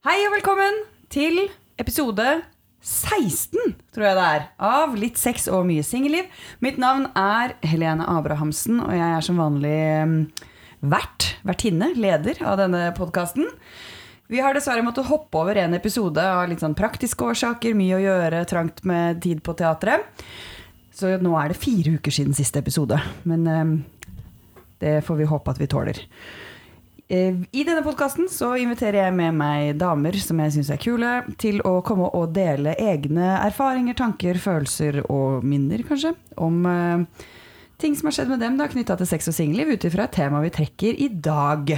Hei og velkommen til episode 16, tror jeg det er, av Litt sex og mye singelliv. Mitt navn er Helene Abrahamsen, og jeg er som vanlig mm, vert, vertinne, leder av denne podkasten. Vi har dessverre måttet hoppe over en episode av litt sånn praktiske årsaker, mye å gjøre, trangt med tid på teatret. Så nå er det fire uker siden siste episode. Men eh, det får vi håpe at vi tåler. Eh, I denne podkasten så inviterer jeg med meg damer som jeg syns er kule, til å komme og dele egne erfaringer, tanker, følelser og minner, kanskje, om uh, ting som har skjedd med dem da, knytta til sex og singelliv, ut ifra et tema vi trekker i dag.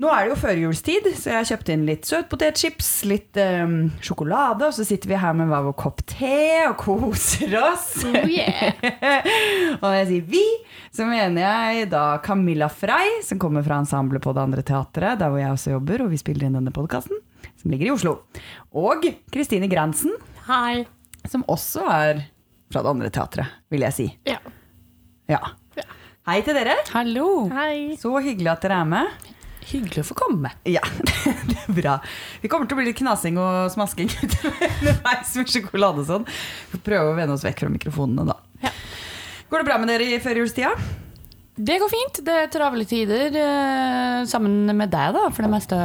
Nå er det jo førjulstid, så jeg har kjøpt inn litt søtpotetchips, litt um, sjokolade, og så sitter vi her med hver vår kopp te og koser oss. Oh, yeah. og når jeg sier vi, så mener jeg da Camilla Frey, som kommer fra ensemblet på det andre teatret, der hvor jeg også jobber, og vi spiller inn denne podkasten, som ligger i Oslo. Og Kristine Gransen, Hei. som også er fra det andre teatret, vil jeg si. Ja. Ja. Ja. Hei til dere. Hallo! Hei. Så hyggelig at dere er med. Hyggelig å få komme. Ja, det er bra. Vi kommer til å bli litt knasing og smasking underveis med sjokolade og sånn. Vi får prøve å vende oss vekk fra mikrofonene, da. Ja. Går det bra med dere i førjulstida? Det går fint. Det er travle tider eh, sammen med deg, da, for det meste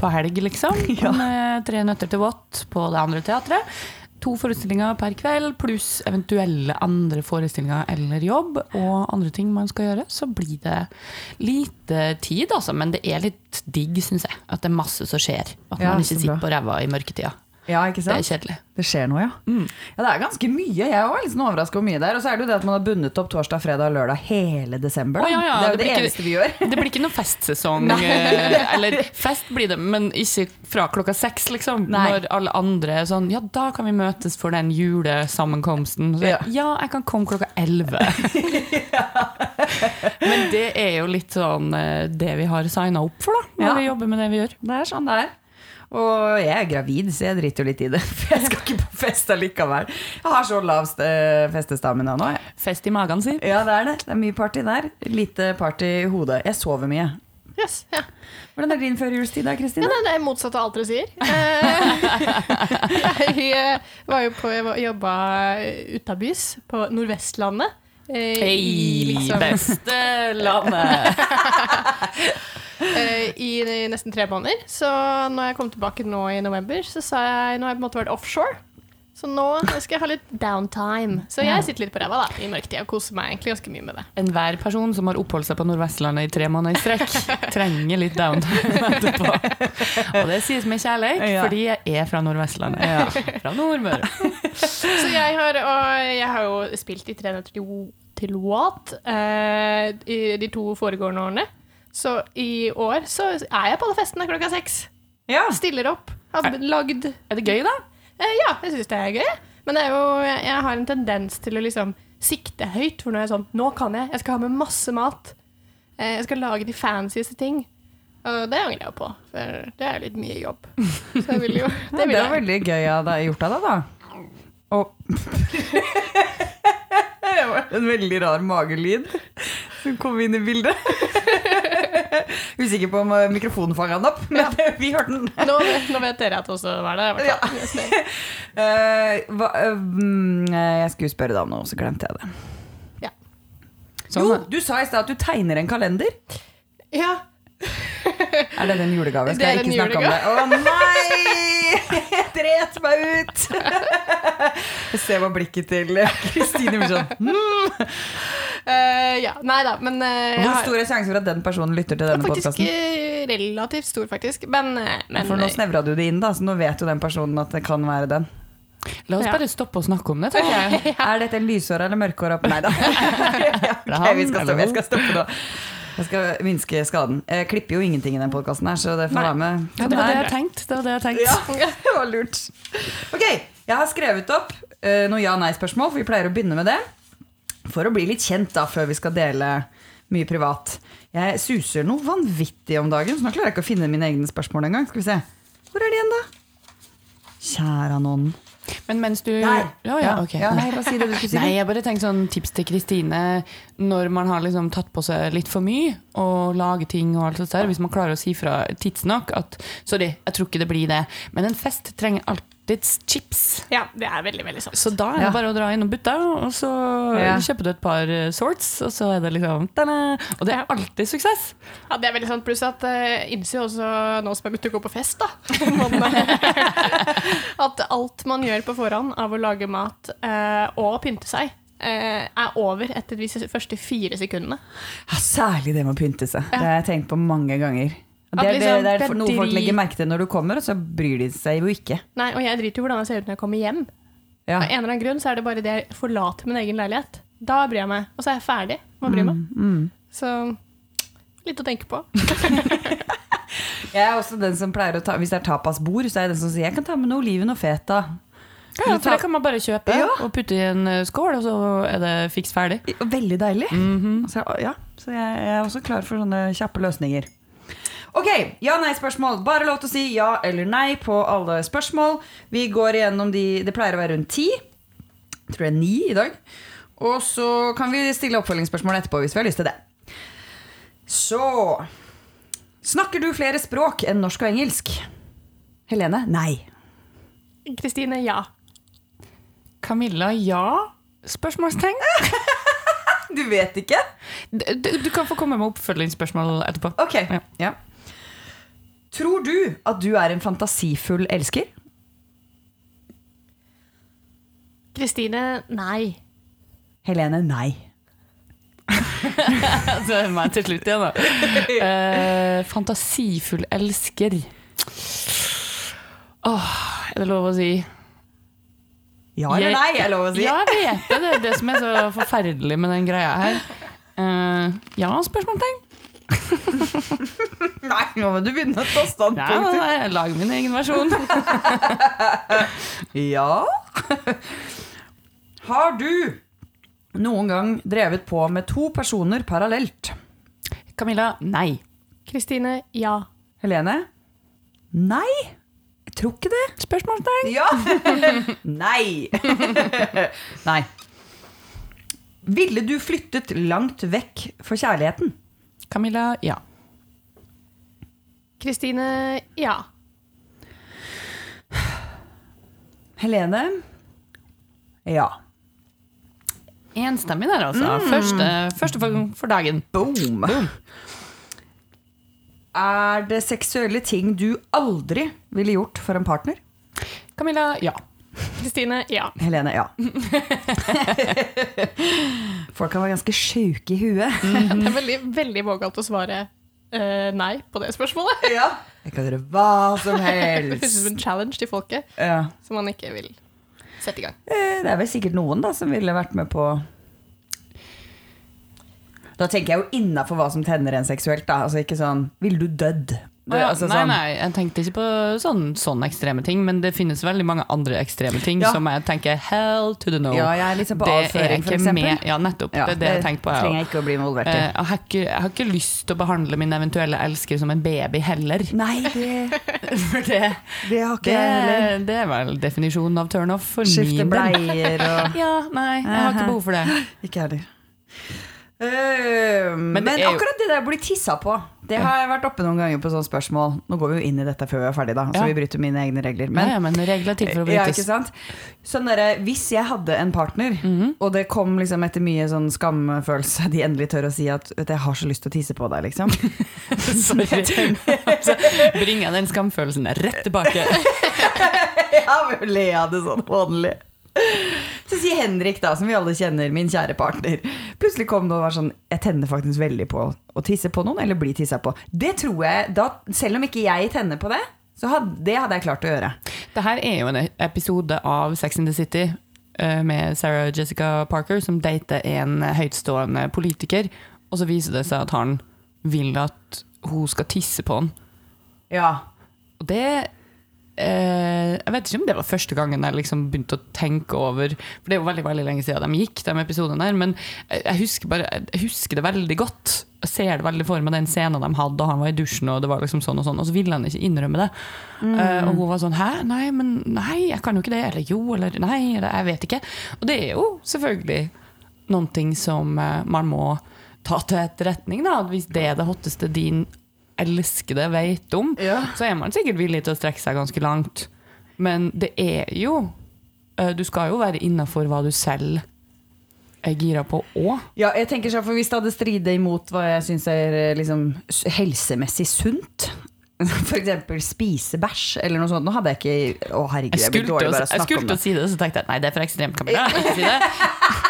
på helg, liksom. Ja. Med tre nøtter til vått på det andre teatret. To forestillinger per kveld, pluss eventuelle andre forestillinger eller jobb og andre ting man skal gjøre. Så blir det lite tid, altså. Men det er litt digg, syns jeg. At det er masse som skjer. At Ja, man ikke sitter på ræva i mørketida. Ja, ikke Det er sant? kjedelig. Det skjer noe, ja. Mm. Ja, Det er ganske mye. Jeg var litt sånn overraska over mye der. Og så er det jo det at man har bundet opp torsdag, fredag og lørdag hele desember. Oh, ja, ja, det er jo det det, eneste ikke- vi gjør. Det blir ikke noe festsesong. eh, Eller fest blir det, men ikke fra klokka seks, liksom. Nei. Når alle andre er sånn Ja, da kan vi møtes for den julesammenkomsten. Så, Ja. ja. jeg kan komme klokka elleve. men det er jo litt sånn eh, det vi har signa opp for, da. Når vi jobber med det vi gjør. Det er sånn det er. Og jeg er gravid, så jeg driter jo litt i det. For jeg skal ikke på fest allikevel. Jeg har så lav festestamina nå. jeg. Fest i magen, sier. Ja, det er det. Det er mye party der. Lite party i hodet. Jeg sover mye. Yes, ja. Hvordan er din førjulstid da, Kristine? Ja, det er motsatt av alt dere sier. Eh, jeg eh, var jo på Jeg jobba utabys på Nordvestlandet. eh, Hei, liksom- beste landet! eh, i nesten tre måneder. Så når jeg kom tilbake nå i november, så sa jeg Nå har jeg på en måte vært offshore. Så nå skal jeg ha litt downtime. Så jeg sitter litt på ræva da, i mørketida og koser meg egentlig ganske mye med det. Enhver person som har oppholdt seg på Nordvestlandet i tre måneder i strekk, trenger litt downtime etterpå. Og det sies med kjærlighet, Ja. fordi jeg er fra Nordvestlandet. Fra Nordmøre. Så jeg har, og jeg har jo spilt i Tre nøtter til, What eh, i de to foregående årene. Så i år så er jeg på alle festene klokka seks. Ja. Stiller opp. Har lagd eh, Er det gøy, da? Ja, jeg syns det er gøy. Men det er jo, jeg, har en tendens til å liksom sikte høyt. For nå er jeg sånn Nå kan jeg. Jeg skal ha med masse mat. Eh, jeg skal lage de fancyeste ting. Og det angrer jeg på, for det er litt mye jobb. Så jeg vil jo Ja, Det det er veldig gøy av deg, gjort av deg, da. Og Det var en veldig rar magelyd som kom inn i bildet. Usikker på om eh, mikrofonen fanga den opp, men vi hørte den. Nå, nå vet dere at det også var det. Ja. uh, hva, mm, jeg skulle spørre deg om noe, så glemte jeg det. Sånn, jo, du sa i stad at du tegner en kalender. Ja, Er det en julegave? Det Skal jeg ikke snakke snakke om det? Å nei! Jeg dret meg ut! Jeg ser på blikket til Kristine blir sånn hmm. Eh, ja. Nei da, men uh, Hvor stor er sjansen for at den personen lytter til denne podkasten? eh, relativt stor, faktisk. Men, men For nå snevra du det inn, da, så nå vet jo den personen at det kan være den. La oss Ja. bare stoppe å snakke om det, tenker jeg. Er dette en lyshåra eller mørkhåra Nei da. okay, vi skal stoppe. Jeg skal stoppe nå. Jeg skal minske skaden. Jeg klipper jo ingenting i den podkasten her, så det får være med. Ja, det var det jeg tenkte. Det var det jeg tenkte. Ja, det var lurt. Ok, jeg har skrevet opp uh, noen ja-nei-spørsmål, for vi pleier å begynne med det. For å bli litt kjent da, før vi skal dele mye privat. Jeg suser noe vanvittig om dagen, så nå klarer jeg ikke å finne mine egne spørsmål engang. Skal vi se. Hvor er de igjen, da? Kjære noen. Men mens du Nei, Ja, ja, ok. ja, nei, skulle si? Nei, jeg bare tenkte sånn tips til Kristine når man har liksom tatt på seg litt for mye og lager ting og alt sånt der. Hvis man klarer å si fra tidsnok at sorry, jeg tror ikke det blir det. Men en fest trenger alltids chips. Ja, det er veldig, veldig sant. Så da er det Ja. bare å dra innom butta, og så Ja. kjøper du et par eh, sorts, og så er det liksom ta-da! Og det er alltid suksess. Ja, det er veldig sant. Pluss at uh, innser jo også nå som jeg begynte å gå på fest, da man, At alt man gjør på forhånd av å lage mat uh, og pynte seg, eh, er over etter de første fire sekundene. Ja, særlig det med å pynte seg. Det har jeg tenkt på mange ganger. At Det er, liksom, det det er noe folk legger merke til når du kommer, og så bryr de seg jo ikke. Nei, Og jeg driter jo hvordan jeg ser ut når jeg kommer hjem. Ja. Av en eller annen grunn så er det bare det jeg forlater min egen leilighet. Da bryr jeg meg. Og så er jeg ferdig med å bry meg. Mm. Så litt å tenke på. Jeg er også den som pleier å ta Hvis det er tapasbord, så er jeg den som sier jeg kan ta med noe oliven og feta. Ja, for det kan man bare kjøpe Ja. og putte i en eh, skål, og så er det fiks ferdig. Veldig deilig. Mhm. så, ja, så jeg, jeg er også klar for sånne kjappe løsninger. Ok, ja-nei-spørsmål. Bare lov til å si ja eller nei på alle spørsmål. Vi går igjennom de Det pleier å være rundt ti. Jeg tror det er ni i dag. Og så kan vi stille oppfølgingsspørsmål etterpå hvis vi har lyst til det. Så Snakker du flere språk enn norsk og engelsk? Helene? Nei. Kristine, ja. Camilla, ja? Spørsmålstegn? Du vet ikke? Du, du, du kan få komme med oppfølgingsspørsmål etterpå. Ok. Ja. Ja. Tror du at du er en fantasifull elsker? Kristine, nei. Helene, nei. Så er det meg til slutt igjen, da. Eh, fantasifull elsker. Åh, er det lov å si? Ja eller nei, er lov å si. Ja, jeg vet det. Det er det som er så forferdelig med den greia her. Eh, ja, spørsmålstegn. Nei, nå må du begynne å ta Ja, standpunkt. jeg lager min egen versjon. Ja. Har du noen gang drevet på med to personer parallelt? Camilla, nei. Kristine, ja. Helene? Nei. Jeg tror ikke det. Spørsmålstegn. Ja. Nei. Nei. Ville du flyttet langt vekk for kjærligheten? Camilla, ja. Kristine, ja. Helene? Ja. Enstemmig der, altså. Første, første for, for dagen. Boom. Er det seksuelle ting du aldri ville gjort for en partner? Camilla, ja. Kristine, ja. Helene, ja. Folk kan være ganske sjuke i huet. Det er veldig, veldig vågalt å svare uh, nei på det spørsmålet. Ja. Jeg kan gjøre hva som helst. Det høres ut som en challenge til folket Ja. som man ikke vil sette i gang. Eh, Det er vel sikkert noen da som ville vært med på Da tenker jeg jo innafor hva som tenner en seksuelt. da Altså ikke sånn Ville du dødd? Det, altså, nei, sånn, nei, jeg tenkte ikke på sånn, sånne ekstreme ting, men det finnes veldig mange andre ekstreme ting Ja. som jeg tenker hell to the no. Ja, jeg er sånn på det avføring, for med- Ja, nettopp. Ja, det er det jeg tenker på. jeg trenger jeg ikke å bli involvert i. Eh, Jeg har, ikke, jeg har ikke lyst til å behandle min eventuelle elsker som en baby heller. Nei, det, For det, det har ikke det, jeg heller. det er vel definisjonen av turnoff for Skifte min del. bleier og Ja, nei, jeg har ikke behov for det. Ikke heller. Eh, men er jo- akkurat det der å bli tissa på, det har jeg vært oppe noen ganger på sånne spørsmål. Nå går vi jo inn i dette før vi er ferdig, da, så Ja. vi bryter mine egne regler. Men, Men ja, ja, men regler er til for å Ja, ikke brytes. sant? Sånn der, hvis jeg hadde en partner, og det kom liksom etter mye sånn skamfølelse, de endelig tør å si at vet 'jeg har så lyst til å tisse på deg', liksom. Sorry. Så bringer den skamfølelsen rett tilbake. ja, men le av det sånn hånlig. Så sier Henrik, da, som vi alle kjenner, min kjære partner, plutselig kom det og var sånn Jeg tenner faktisk veldig på å tisse på noen, eller bli tissa på. Det tror jeg, da, Selv om ikke jeg tenner på det, så hadde, det hadde jeg klart å gjøre. Det her er jo en episode av Sex in the City eh, med Sarah Jessica Parker, som dater en høytstående politiker, og så viser det seg at han vil at hun skal tisse på han. Ja. Og det Jeg vet ikke om det var første gangen jeg liksom begynte å tenke over For det er jo veldig veldig lenge siden de gikk, de episodene der. Men jeg husker, bare, jeg husker det veldig godt. Jeg ser det veldig for meg, den scenen de hadde, og han var i dusjen, og det var liksom sånn og sånn. Og så ville han ikke innrømme det. Eh, og hun var sånn Hæ, nei, men nei, jeg kan jo ikke det. Eller jo, eller nei, eller jeg vet ikke. Og det er jo selvfølgelig noen ting som eh, man må ta til etterretning. Da. Hvis det er det hotteste din elskede vet om, Ja. så er man sikkert villig til å strekke seg ganske langt. Men det er jo eh, Du skal jo være innafor hva du selv er gira på òg. Ja, jeg tenker sånn, for Hvis det hadde stridet imot hva jeg syns er eh, liksom, helsemessig sunt, f.eks. spise bæsj eller noe sånt, nå hadde jeg ikke Å, herregud, Jeg jeg blir dårlig til å, snakke om det. jeg skulle til å si det, så tenkte jeg nei, det er for ekstremt, Camilla. Ikke si det.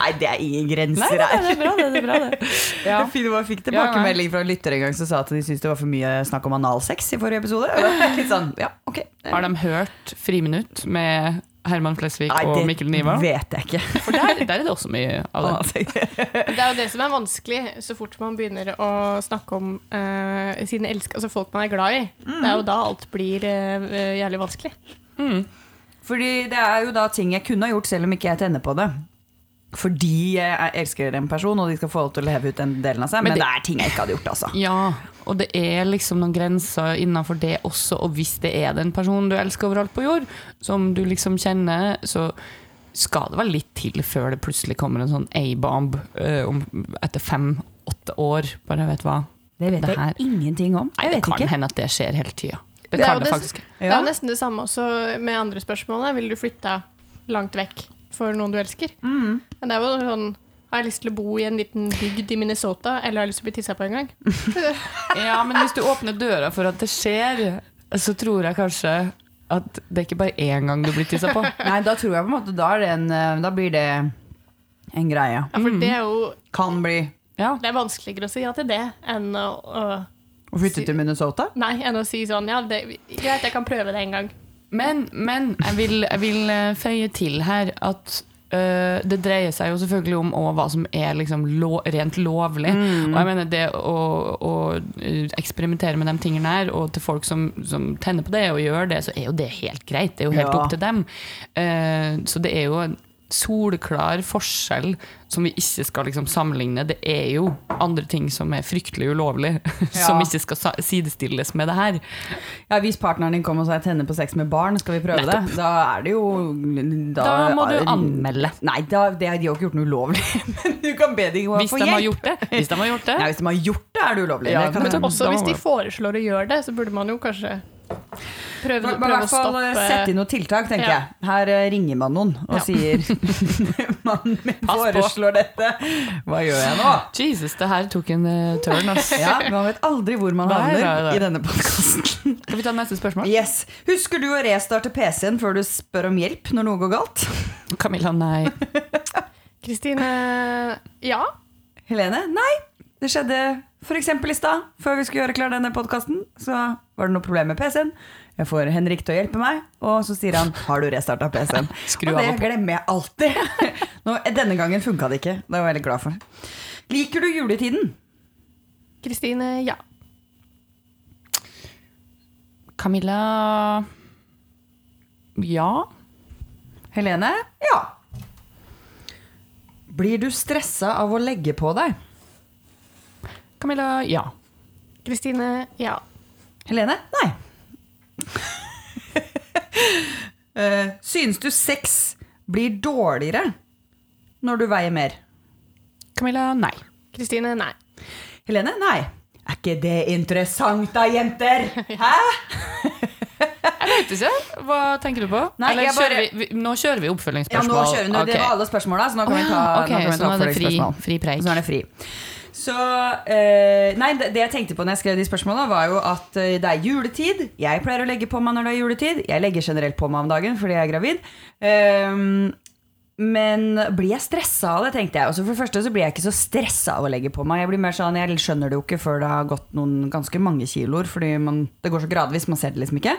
Nei, det er ingen grenser her. det er bra, det. det, er bra, det. Ja. Jeg fikk tilbakemelding fra en lytter en gang som sa at de syntes det var for mye snakk om analsex i forrige episode. Litt sånn, ja, ok Har de hørt Friminutt med Herman Flesvig Nei, og Mikkel Niva? Det vet jeg ikke. For der, der er det også mye av det. Analsex. Det er jo det som er vanskelig, så fort man begynner å snakke om uh, sine elsk altså folk man er glad i. Det er jo da alt blir uh, jævlig vanskelig. Mm. Fordi det er jo da ting jeg kunne ha gjort selv om ikke jeg tenner på det. Fordi jeg elsker en person, og de skal få lov til å leve ut den delen av seg. Men, Men det, det- er ting jeg ikke hadde gjort, altså. Ja, og det er liksom noen grenser innenfor det også, og hvis det er den personen du elsker overalt på jord, som du liksom kjenner, så skal det vel litt til før det plutselig kommer en sånn A-bomb eh, etter fem-åtte år. Bare vet hva. Det vet Det jeg ingenting om. Nei, det vet kan ikke. hende at det skjer hele tida. Det, Det er det det- er jo nesten det samme også med andre spørsmålene. Vil du flytte langt vekk for noen du elsker? Mm. Men det er jo sånn Har jeg lyst til å bo i en liten bygd i Minnesota, eller har jeg lyst til å bli tissa på en gang? Ja, men hvis du åpner døra for at det skjer, så tror jeg kanskje at det er ikke bare én gang du blir tissa på. Nei, da tror jeg på en måte Da, er det en, eh, da blir det en greie. Ja, for det er jo Kan bli Ja. Det er vanskeligere å si ja til det enn å, å å flytte til Minnesota. Nei, enn å si sånn Ja, det, greit, jeg kan prøve det en gang. Men, men jeg, vil, jeg vil eh, føye til her at Uh, det dreier seg jo selvfølgelig om hva som er liksom lo, rent lovlig. Og jeg mener det å, å øh, eksperimentere med de tingene her, og til folk som, som tenner på det og gjør det, så er jo det helt greit. Det er jo helt Ja. opp til dem. Uh, så det er jo en soleklar forskjell som vi ikke skal liksom sammenligne. Det er jo andre ting som er fryktelig ulovlig, som ikke skal sidestilles med det her. Ja, Hvis partneren din kommer og sier 'tenner på sex med barn', skal vi prøve det? Da er det jo Da må du anmelde. Nei, da, det, de har ikke gjort noe ulovlig. Men du kan be dem om å Hvis få de har hjelp. gjort det. Hvis de har gjort det. Nei, hvis de har gjort det, er det ulovlig. Ja, det men Også hvis de foreslår å gjøre det, så burde man jo kanskje prøve, prøv, i å stoppe sette inn noen tiltak, tenker Ja. jeg. Her eh, ringer man noen og Ja. sier på. foreslår dette. Hva gjør jeg nå? Jesus, det her tok en uh, turn, ass. Ja, Man vet aldri hvor man havner i denne podkasten. Skal vi ta neste spørsmål? Yes. Husker du å restarte PC-en før du spør om hjelp når noe går galt? Camilla, nei. Kristine Ja. Helene? Nei. Det skjedde f.eks. i stad, før vi skulle gjøre klar denne podkasten. Så var det noe problem med PC-en. Jeg får Henrik til å hjelpe meg, og så sier han 'Har du restarta PC-en?' Skru og det glemmer jeg alltid. Nå, denne gangen funka det ikke. Det var jeg veldig glad for. Liker du juletiden? Kristine ja. Camilla Ja. Helene? Ja. Blir du stressa av å legge på deg? Camilla, ja. Kristine ja. Helene? Nei. Eh, synes du sex blir dårligere når du veier mer? Camilla, nei. Kristine nei. Helene? Nei. Er ikke det interessant da, jenter? Hæ? Jeg vet ikke. Hva tenker du på? Nei, Eller bare- kjører vi, vi, nå kjører vi Ja, nå kjører vi. nå. Det var alle spørsmåla, så nå kan vi ta, okay, kan vi ta oppfølgingsspørsmål. det fri, fri. Så nå er det fri. Så eh, Nei, det, det jeg tenkte på når jeg skrev de spørsmåla, var jo at eh, det er juletid. Jeg pleier å legge på meg når det er juletid. Jeg legger generelt på meg om dagen fordi jeg er gravid. Ehm, men blir jeg stressa av det, tenkte jeg. Altså for det første så blir jeg ikke så stressa av å legge på meg. Jeg blir mer sånn, jeg skjønner det jo ikke før det har gått noen ganske mange kiloer. Fordi man, det går så gradvis, man ser det liksom ikke.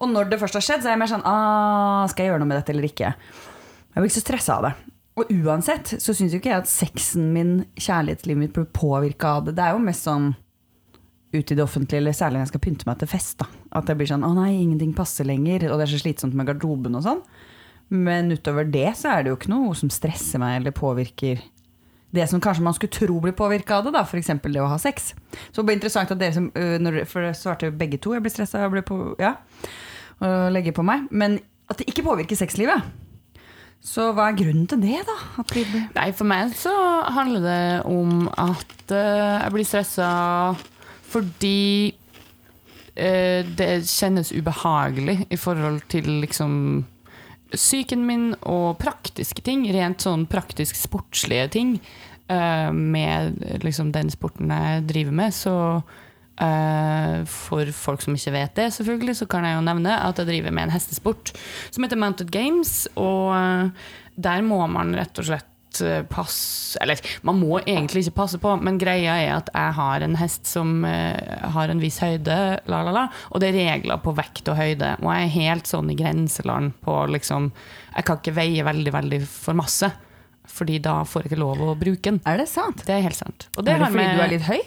Og når det først har skjedd, så er jeg mer sånn ah, Skal jeg gjøre noe med dette eller ikke? Jeg blir ikke så stressa av det. Og uansett så syns jo ikke jeg at sexen min, kjærlighetslivet mitt, blir påvirka av det. Det er jo mest sånn ut i det offentlige, eller særlig når jeg skal pynte meg til fest. da. At jeg blir sånn 'Å nei, ingenting passer lenger', og det er så slitsomt med garderoben og sånn. Men utover det så er det jo ikke noe som stresser meg eller påvirker det som kanskje man skulle tro blir påvirka av det, da, f.eks. det å ha sex. Så det blir interessant at dere som For det svarte begge to, jeg ble stressa og ble på Ja. Og legger på meg. Men at det ikke påvirker sexlivet. Så hva er grunnen til det, da? Nei, for meg så handler det om at uh, jeg blir stressa fordi uh, det kjennes ubehagelig i forhold til liksom psyken min og praktiske ting. Rent sånn praktisk sportslige ting. Uh, med liksom den sporten jeg driver med, så for folk som ikke vet det, selvfølgelig, så kan jeg jo nevne at jeg driver med en hestesport som heter Mounted Games. Og eh, der må man rett og slett eh, passe Eller man må egentlig ikke passe på, men greia er at jeg har en hest som eh, har en viss høyde, la, la, la, og det er regler på vekt og høyde. Og jeg er helt sånn i grenseland på liksom Jeg kan ikke veie veldig, veldig for masse. Fordi da får jeg ikke lov å bruke den. Er det sant? Det er helt sant. Og er det fordi med- du er litt høy?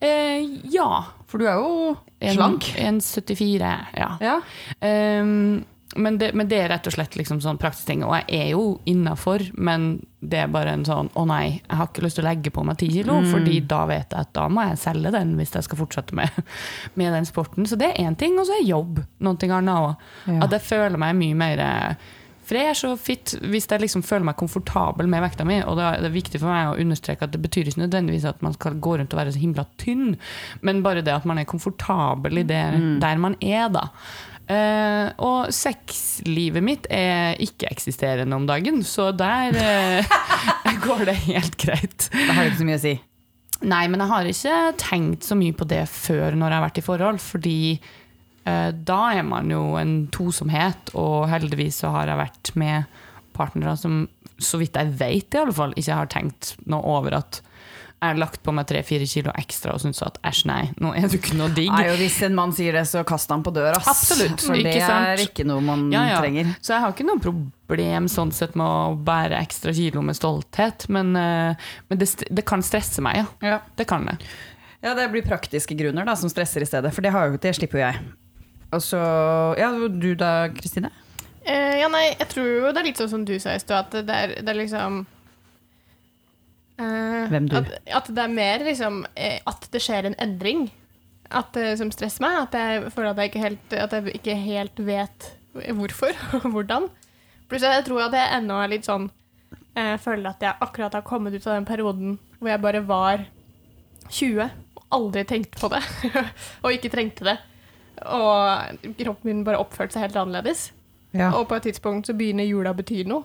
Eh, ja. For du er jo slank. 1,74, ja. Ja. Um, men, det, men det er rett og slett liksom sånn praktisk ting. Og jeg er jo innafor, men det er bare en sånn Å nei, jeg har ikke lyst til å legge på meg ti kilo, Mm. fordi da vet jeg at da må jeg selge den hvis jeg skal fortsette med, med den sporten. Så det er én ting, og så er jobb noe annet òg. Ja. At jeg føler meg mye mer eh, er så fit hvis jeg liksom føler meg komfortabel med vekta mi. Og da er det viktig for meg å understreke at det betyr ikke nødvendigvis at man skal gå rundt og være så himla tynn, men bare det at man er komfortabel i det der man er, da. Uh, og sexlivet mitt er ikke-eksisterende om dagen, så der uh, går det helt greit. Da har det ikke så mye å si. Nei, men jeg har ikke tenkt så mye på det før når jeg har vært i forhold, fordi da er man jo en tosomhet, og heldigvis så har jeg vært med partnere som, så vidt jeg vet i alle fall, ikke har tenkt noe over at jeg har lagt på meg tre-fire kilo ekstra og syntes at æsj, nei, nå er du ikke noe digg. Nei, og hvis en mann sier det, så kast han på døra. Absolutt, For det er ikke noe man Ja, ja. trenger. Så jeg har ikke noe problem sånn sett med å bære ekstra kilo med stolthet, men, eh, men det, det kan stresse meg, ja. Ja. Det kan det. Ja, det blir praktiske grunner da, som stresser i stedet, for det, har det slipper jo jeg. Og så, ja, du da, Kristine? Eh, ja, nei, jeg tror jo det er litt sånn som du sa i stad, at det er, det er liksom eh, Hvem du? At, at det er mer liksom eh, at det skjer en endring at, som stresser meg. At jeg føler at jeg ikke helt, jeg ikke helt vet hvorfor og hvordan. Pluss jeg tror at jeg ennå er litt sånn Jeg føler at jeg akkurat har kommet ut av den perioden hvor jeg bare var 20 og aldri tenkte på det. og ikke trengte det. Og kroppen min bare oppførte seg helt annerledes. Ja. Og på et tidspunkt så begynner jula å bety noe.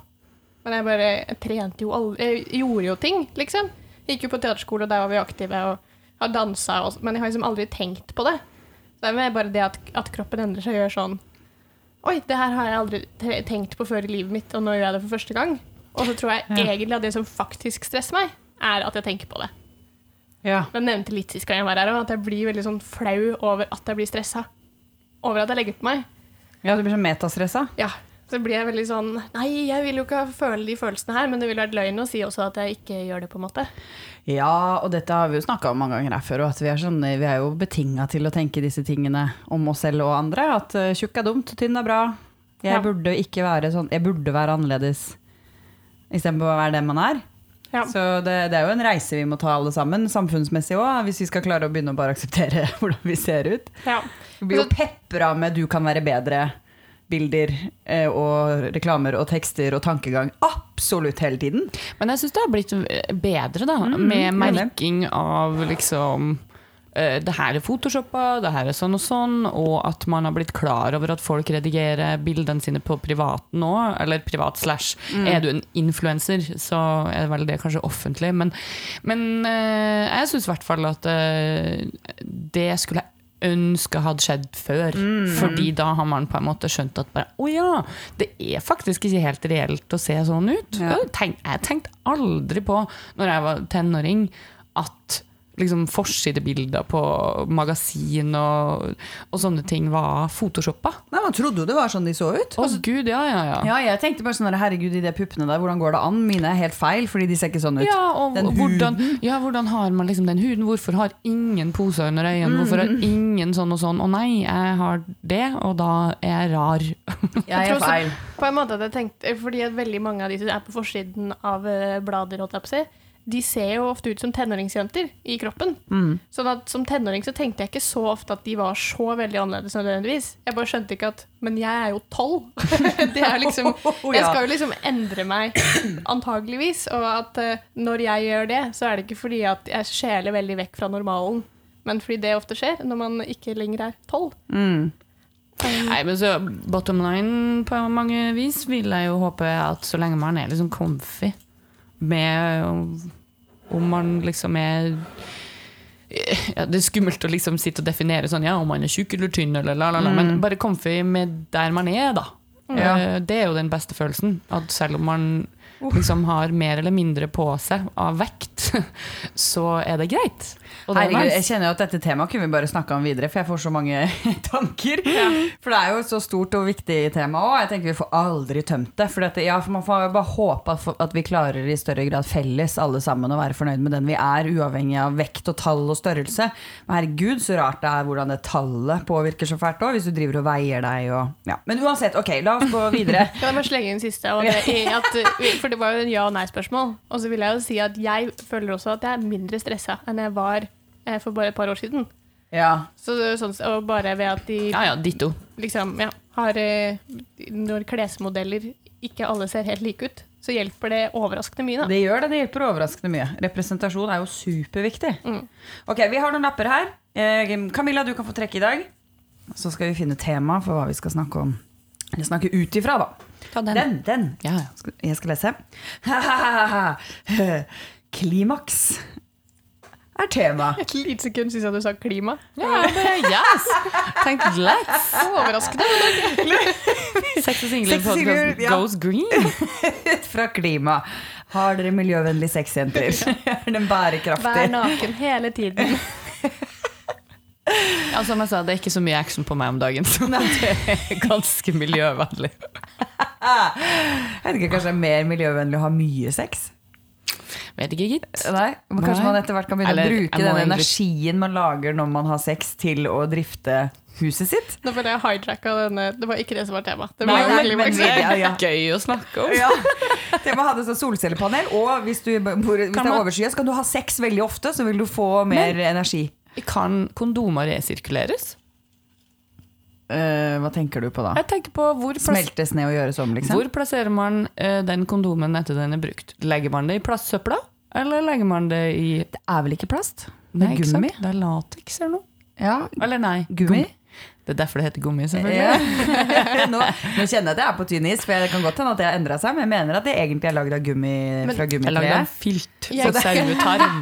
Men jeg bare jeg trente jo aldri Jeg gjorde jo ting, liksom. Jeg gikk jo på teaterskole, og der var vi aktive og har dansa, men jeg har liksom aldri tenkt på det. Så det er bare det at, at kroppen endrer seg og gjør sånn Oi, det her har jeg aldri tenkt på før i livet mitt, og nå gjør jeg det for første gang. Og så tror jeg Ja. egentlig at det som faktisk stresser meg, er at jeg tenker på det. Ja. Jeg nevnte litt sist gang jeg var her, at jeg blir veldig sånn flau over at jeg blir stressa. Over at jeg legger på meg. ja, du blir så metastressa. Ja, så blir jeg veldig sånn Nei, jeg vil jo ikke føle de følelsene her, men det ville vært løgn å si også at jeg ikke gjør det, på en måte. Ja, og dette har vi jo snakka om mange ganger her før, og at vi er, sånn, vi er jo betinga til å tenke disse tingene om oss selv og andre. At eh, tjukk er dumt, tynn er bra. Jeg Ja. burde ikke være sånn, jeg burde være annerledes istedenfor å være den man er. Ja. Så det, det er jo en reise vi må ta alle sammen, samfunnsmessig òg, hvis vi skal klare å begynne å bare akseptere hvordan vi ser ut. Ja. Vi blir jo pepra med 'du kan være bedre' bilder eh, og reklamer og tekster og tankegang absolutt hele tiden. Men jeg syns det har blitt bedre, da, Mm, med merking av liksom det her er photoshoppa, det her er sånn og sånn, og at man har blitt klar over at folk redigerer bildene sine på privat nå, eller privat slash. Mm. Er du en influenser, så er vel det kanskje offentlig, men, men eh, jeg syns i hvert fall at eh, det skulle jeg ønske hadde skjedd før. Mm. Fordi da har man på en måte skjønt at bare, å ja, det er faktisk ikke helt reelt å se sånn ut. Ja. Jeg tenkte aldri på, når jeg var tenåring, at liksom forsidebilder på magasin og, og sånne ting var photoshoppa. Nei, Man trodde jo det var sånn de så ut. Å gud, ja, ja, ja. Ja, jeg tenkte bare sånn herregud, herregud, de puppene der, hvordan går det an? Mine er helt feil, fordi de ser ikke sånn ut. Ja, og Den hvordan, ja, hvordan har man liksom den huden? Hvorfor har ingen poser under øynene? Hvorfor har ingen sånn og sånn? Å nei, jeg har det, og da er jeg rar. Jeg Jeg er feil. På en måte hadde jeg tenkt, fordi veldig mange av de som er på forsiden av eh, blader, holdt jeg på å si, de ser jo ofte ut som tenåringsjenter i kroppen. Mm. Sånn at Som tenåring så tenkte jeg ikke så ofte at de var så veldig annerledes. nødvendigvis. Jeg bare skjønte ikke at Men jeg er jo tolv! Det er liksom, jeg skal jo liksom endre meg, antageligvis. Og at uh, når jeg gjør det, så er det ikke fordi at jeg skjeler veldig vekk fra normalen, men fordi det ofte skjer når man ikke lenger er tolv. Mm. Nei, men så Bottom line på mange vis vil jeg jo håpe at så lenge man er liksom comfy med Om man liksom er ja, Det er skummelt å liksom sitte og definere sånn, ja, om man er tjukk eller tynn, eller la, la, la, men bare comfy med der man er, da. Ja. Eh, Det er jo den beste følelsen. At selv om man liksom har mer eller mindre på seg av vekt, så er det greit. Og det er Herregud, jeg kjenner jo at dette temaet kunne vi bare snakka om videre, for jeg får så mange tanker. For det er jo et så stort og viktig tema òg. Jeg tenker vi får aldri tømt det. For dette, ja, for man får bare håpe at, at vi klarer i større grad felles alle sammen å være fornøyd med den vi er, uavhengig av vekt og tall og størrelse. Men herregud, så rart det er hvordan det tallet påvirker så fælt òg, hvis du driver og veier deg og ja. Men uansett, ok, la oss gå videre. Kan jeg bare slenge inn siste? Og det, at, for det var jo en ja- og nei-spørsmål. Og så vil jeg jo si at jeg føler også at jeg er mindre stressa enn jeg var eh, for bare et par år siden. Ja. Så, det er sånn, og bare ved at de Ja, ja, ditto. liksom, ja, har eh, Når klesmodeller ikke alle ser helt like ut, så hjelper det overraskende mye. Da. Det gjør det, det hjelper overraskende mye. Representasjon er jo superviktig. Mm. Ok, vi har noen lapper her. Eh, Camilla, du kan få trekke i dag. Så skal vi finne tema for hva vi skal snakke om. Eller snakke ut ifra, da. Ta den. Den, den. Ja, ja. Jeg skal lese. Klimaks er tema. Et lite sekund syns jeg du sa klima. Ja, bare yes! Tenk let's! Overraskende. Sex og singler ja. goes green. Fra klima. Har dere miljøvennlig sexjenter? Er den Vær naken hele tiden. Ja, som jeg sa, det er ikke så mye action på meg om dagen, så det er ganske miljøvennlig. Jeg vet ikke, Kanskje det er mer miljøvennlig å ha mye sex? Vet ikke, gitt. Nei, men Kanskje Nei. man etter hvert kan begynne Eller, å bruke den energien man lager når man har sex, til å drifte huset sitt? Nå ble jeg hijacka denne Det var ikke det som var tema. Det var nei, egentlig men- Ja, ja. Gøy å snakke om. Ja, det må ha det som solcellepanel. Og hvis, du, bor, hvis det er overskyet, så kan du ha sex veldig ofte, så vil du få mer energi. Kan kondomer resirkuleres? Uh, hva tenker du på da? Jeg tenker på hvor, Smeltes ned og gjøres om, liksom? hvor plasserer man uh, den kondomen etter den er brukt? Legger man det i plastsøpla, eller legger man det i Det er vel ikke plast? Det er nei, gummi? Det er lateks eller noe? Ja, Eller nei, gummi. Det er derfor det heter gummi, selvfølgelig. Ja. nå, nå kjenner jeg at jeg er på tynn is, for det kan godt hende at det har endra seg, men jeg mener at det egentlig er lagd av gummi Men- fra Jeg lagde en filt Ja, for sauetarm.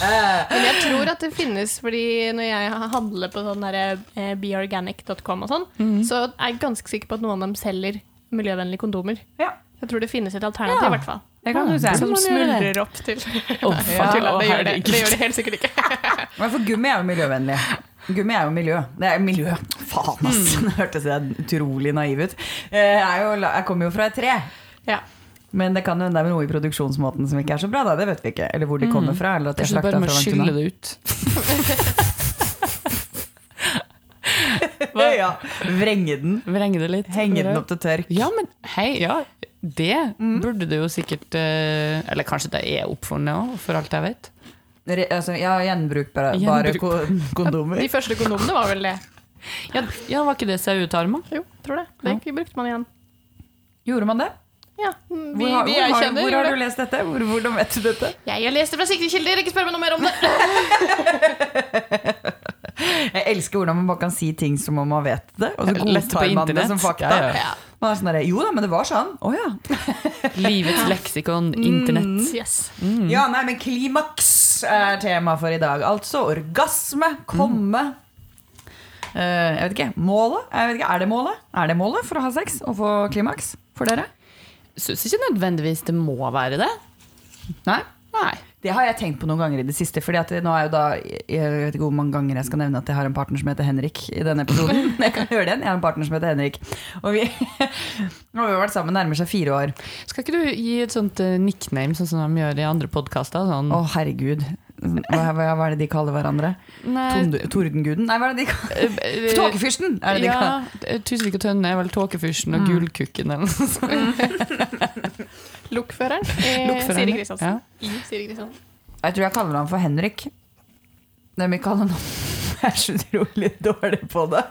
Men jeg tror at det finnes, fordi når jeg handler på sånn derre, eh, beorganic.com og sånn, så er jeg ganske sikker på at noen av dem selger miljøvennlige kondomer. Ja. Jeg tror det finnes et alternativ, i Ja. hvert fall. Det kan du se. Som smuldrer opp til Oh, ja, det, gjør det. det gjør det helt sikkert ikke. Men for gummi er jo miljøvennlig. Gummi er jo miljø. Det er miljø. Faen, ass! det hørtes jeg utrolig naiv ut. Jeg, er jo, jeg kommer jo fra et tre. Ja. Men det kan jo er noe i produksjonsmåten som ikke er så bra. Da. Det vet vi ikke. Eller hvor de kommer fra. Eller at de er bare må skylle det ut. Ja. Vrenge den. Vrenge det litt. Henge den opp til tørk. Ja, men hei, ja. Det burde du jo sikkert eh, Eller kanskje det er oppfunnet òg, for alt jeg vet. Altså, ja, gjenbrukbare bare Gjenbruk. ko- kondomer. De første kondomene var vel det. Ja, ja var ikke det sauetarma? Jo, tror det. Det brukte man igjen. Gjorde man det? Ja, vi, Hvor har, vi hvor har, kjenner hvor har du lest dette? Hvor, hvordan vet du dette? Jeg har lest det fra sikre kilder, ikke spør meg noe mer om det. Jeg elsker hvordan man bare kan si ting som om man vet det, og så godtar man det som fakta. Ja, ja. Man er sånn der, jo da, men det var sånn. Å ja. Livets leksikon, internett. Yes. Ja, nei, men klimaks er tema for i dag. Altså orgasme, komme. Eh, jeg vet ikke. Målet? Jeg vet ikke, er det målet? Er det målet for å ha sex og få klimaks for dere? Syns ikke nødvendigvis det må være det. Nei? Nei. Det har jeg tenkt på noen ganger i det siste. Fordi at nå er jo da Jeg vet ikke hvor mange ganger jeg skal nevne at jeg har en partner som heter Henrik i denne episoden. Jeg kan gjøre det igjen. Jeg har en partner som heter Henrik. Og vi, har vi vært sammen nærmer seg fire år. Skal ikke du gi et sånt eh, nickname, sånn som de gjør i andre podkaster? Sånn, Å, herregud. Hva, hva, hva er det de kaller hverandre? Nei, Tordenguden? Nei, hva er det de kaller eh, eh, Tåkefyrsten! Er det de Ja, Tusvik og Tønne er vel Tåkefyrsten og Mm. Gullkukken eller noe sånt. Lokføreren i Lokføreren, Siri ja. Kristiansen. I Siri Kristiansen. Jeg tror jeg kaller ham for Henrik. Det vi kaller han Jeg er så utrolig dårlig på det.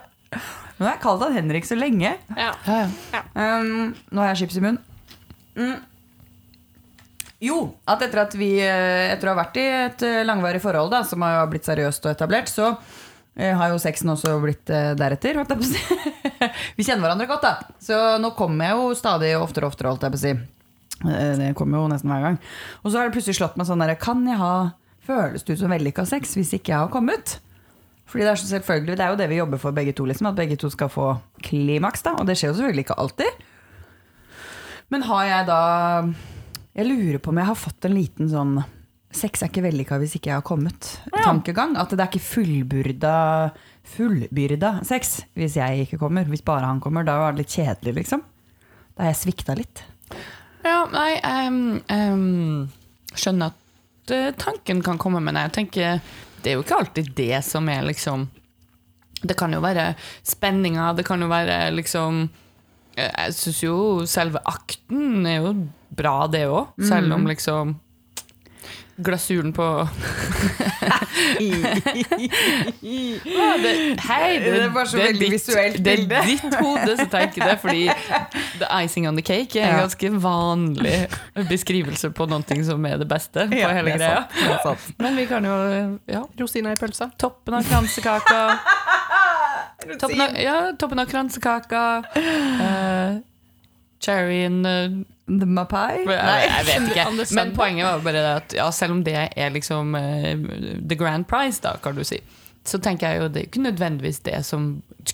Har jeg kalt han Henrik så lenge. Ja. Ja, ja. Um, nå har jeg chips i munnen. Mm. Jo, at etter at vi eh, Etter å ha vært i et eh, langvarig forhold da, som har blitt seriøst og etablert, så eh, har jo sexen også blitt eh, deretter. Holdt jeg på å si. vi kjenner hverandre godt, da. Så nå kommer jeg jo stadig oftere og oftere, holdt jeg på å si. Eh, Det kommer jo nesten hver gang. Og så har det plutselig slått meg sånn der Kan jeg ha Føles det ut som vellykka sex hvis ikke jeg har kommet? Fordi det er så selvfølgelig, det er jo det vi jobber for begge to, liksom, at begge to skal få klimaks. da, Og det skjer jo selvfølgelig ikke alltid. Men har jeg da Jeg lurer på om jeg har fått en liten sånn Sex er ikke vellykka hvis ikke jeg har kommet. Tankegang. At det er ikke fullbyrda fullbyrda sex hvis jeg ikke kommer. Hvis bare han kommer. Da er det litt kjedelig, liksom. Da har jeg svikta litt. Ja, nei, jeg um, um, skjønner at uh, tanken kan komme, men jeg tenker det er jo ikke alltid det som er liksom Det kan jo være spenninga, det kan jo være liksom eh, Jeg syns jo selve akten er jo bra, det òg, selv om liksom Glasuren på Ja, det, Hei, det, Det var så det er veldig ditt- visuelt Det er ditt hode som tenker det, fordi the icing on the cake er en ganske vanlig beskrivelse på noe som er det beste på Ja, hele er greia. sant, er sant. Men vi kan jo ja, Rosina i pølsa. Toppen av kransekaka. toppen, av, ja, toppen av kransekaka. Uh, cherryen uh, The Mapai? jeg, jeg vet ikke. Men poenget var bare det at ja, selv om det er liksom uh, the grand prize, da, kan du si, så tenker jeg jo det er ikke nødvendigvis det som,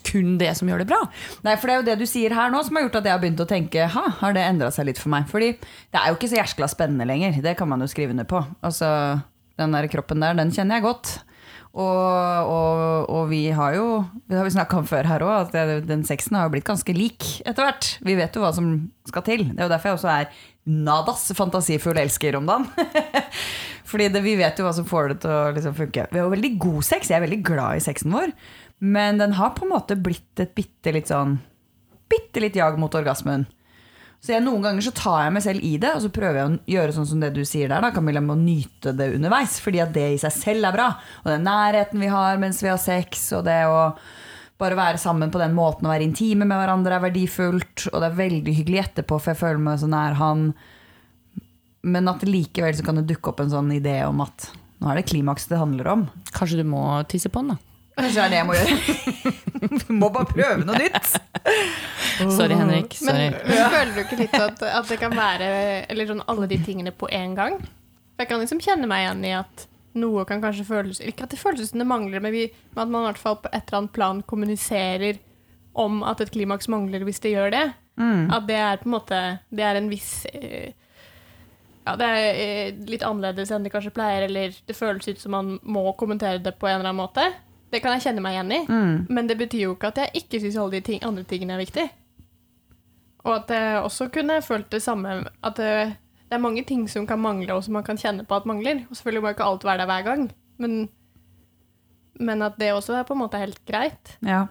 kun det som gjør det bra. Nei, for det er jo det du sier her nå som har gjort at jeg har begynt å tenke Ha, har det endra seg litt for meg? Fordi det er jo ikke så jæskla spennende lenger. Det kan man jo skrive under på. Altså, Den der kroppen der, den kjenner jeg godt. Og, og, og vi har jo Det har vi snakka om før her òg, at den sexen har jo blitt ganske lik etter hvert. Vi vet jo hva som skal til. Det er jo derfor jeg også er nadas fantasifull elsker om dagen. Fordi det, vi vet jo hva som får det til å liksom funke. Vi har jo veldig god sex. Jeg er veldig glad i sexen vår. Men den har på en måte blitt et bitte litt sånn Bitte litt jag mot orgasmen. Så jeg, Noen ganger så tar jeg meg selv i det, og så prøver jeg å gjøre sånn som det du sier der. da, Camilla, med å nyte det underveis, fordi at det i seg selv er bra. Og den nærheten vi har mens vi har sex, og det å bare være sammen på den måten og være intime med hverandre er verdifullt. Og det er veldig hyggelig etterpå, for jeg føler meg så nær han. Men at likevel så kan det dukke opp en sånn idé om at nå er det klimaks det handler om. Kanskje du må tisse på den, da. Kanskje det er det jeg må gjøre. Du må bare prøve noe nytt. Sorry, Henrik. Men, Sorry. men føler du ikke litt at, at det kan være Eller sånn alle de tingene på en gang? Jeg kan liksom kjenne meg igjen i at noe kan kanskje føles Ikke at det føles som det mangler, men, vi, men at man i hvert fall på et eller annet plan kommuniserer om at et klimaks mangler hvis det gjør det. Mm. At det er på en måte Det er en viss eh, Ja, det er eh, litt annerledes enn det kanskje pleier, eller det føles ut som man må kommentere det på en eller annen måte. Det kan jeg kjenne meg igjen i. Mm. Men det betyr jo ikke at jeg ikke syns alle de ting, andre tingene er viktig. Og at jeg også kunne følt det samme At det, det er mange ting som kan mangle, og som man kan kjenne på at mangler. Og selvfølgelig må ikke alt være der hver gang, men, men at det også er på en måte helt greit. Ja.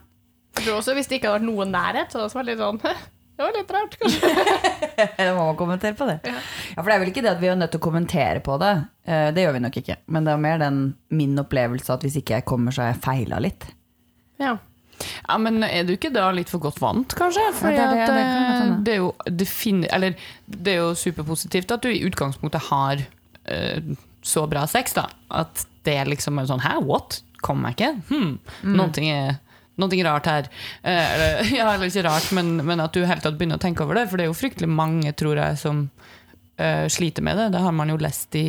Jeg tror også Hvis det ikke hadde vært noen nærhet, så hadde det også vært litt sånn Det var litt rart, kanskje. Da må man kommentere på det. Ja. Ja, For det er vel ikke det at vi er nødt til å kommentere på det. Eh, Det gjør vi nok ikke. Men det er mer den min opplevelse at hvis ikke jeg kommer, så har jeg feila litt. Ja. Ja, men er du ikke da litt for godt vant, kanskje? Fordi Ja, det er det- at, det eh, det, er jo eller, det er jo superpositivt at du i utgangspunktet har uh, så bra sex, da. At det liksom er sånn Hæ, what? Kommer jeg ikke? Hmm. Mm. noe, er, noe rart her. Eh, ja, eller ikke rart, men, men at du i tatt begynner å tenke over det. For det er jo fryktelig mange, tror jeg, som eh, sliter med det. Det har man jo lest i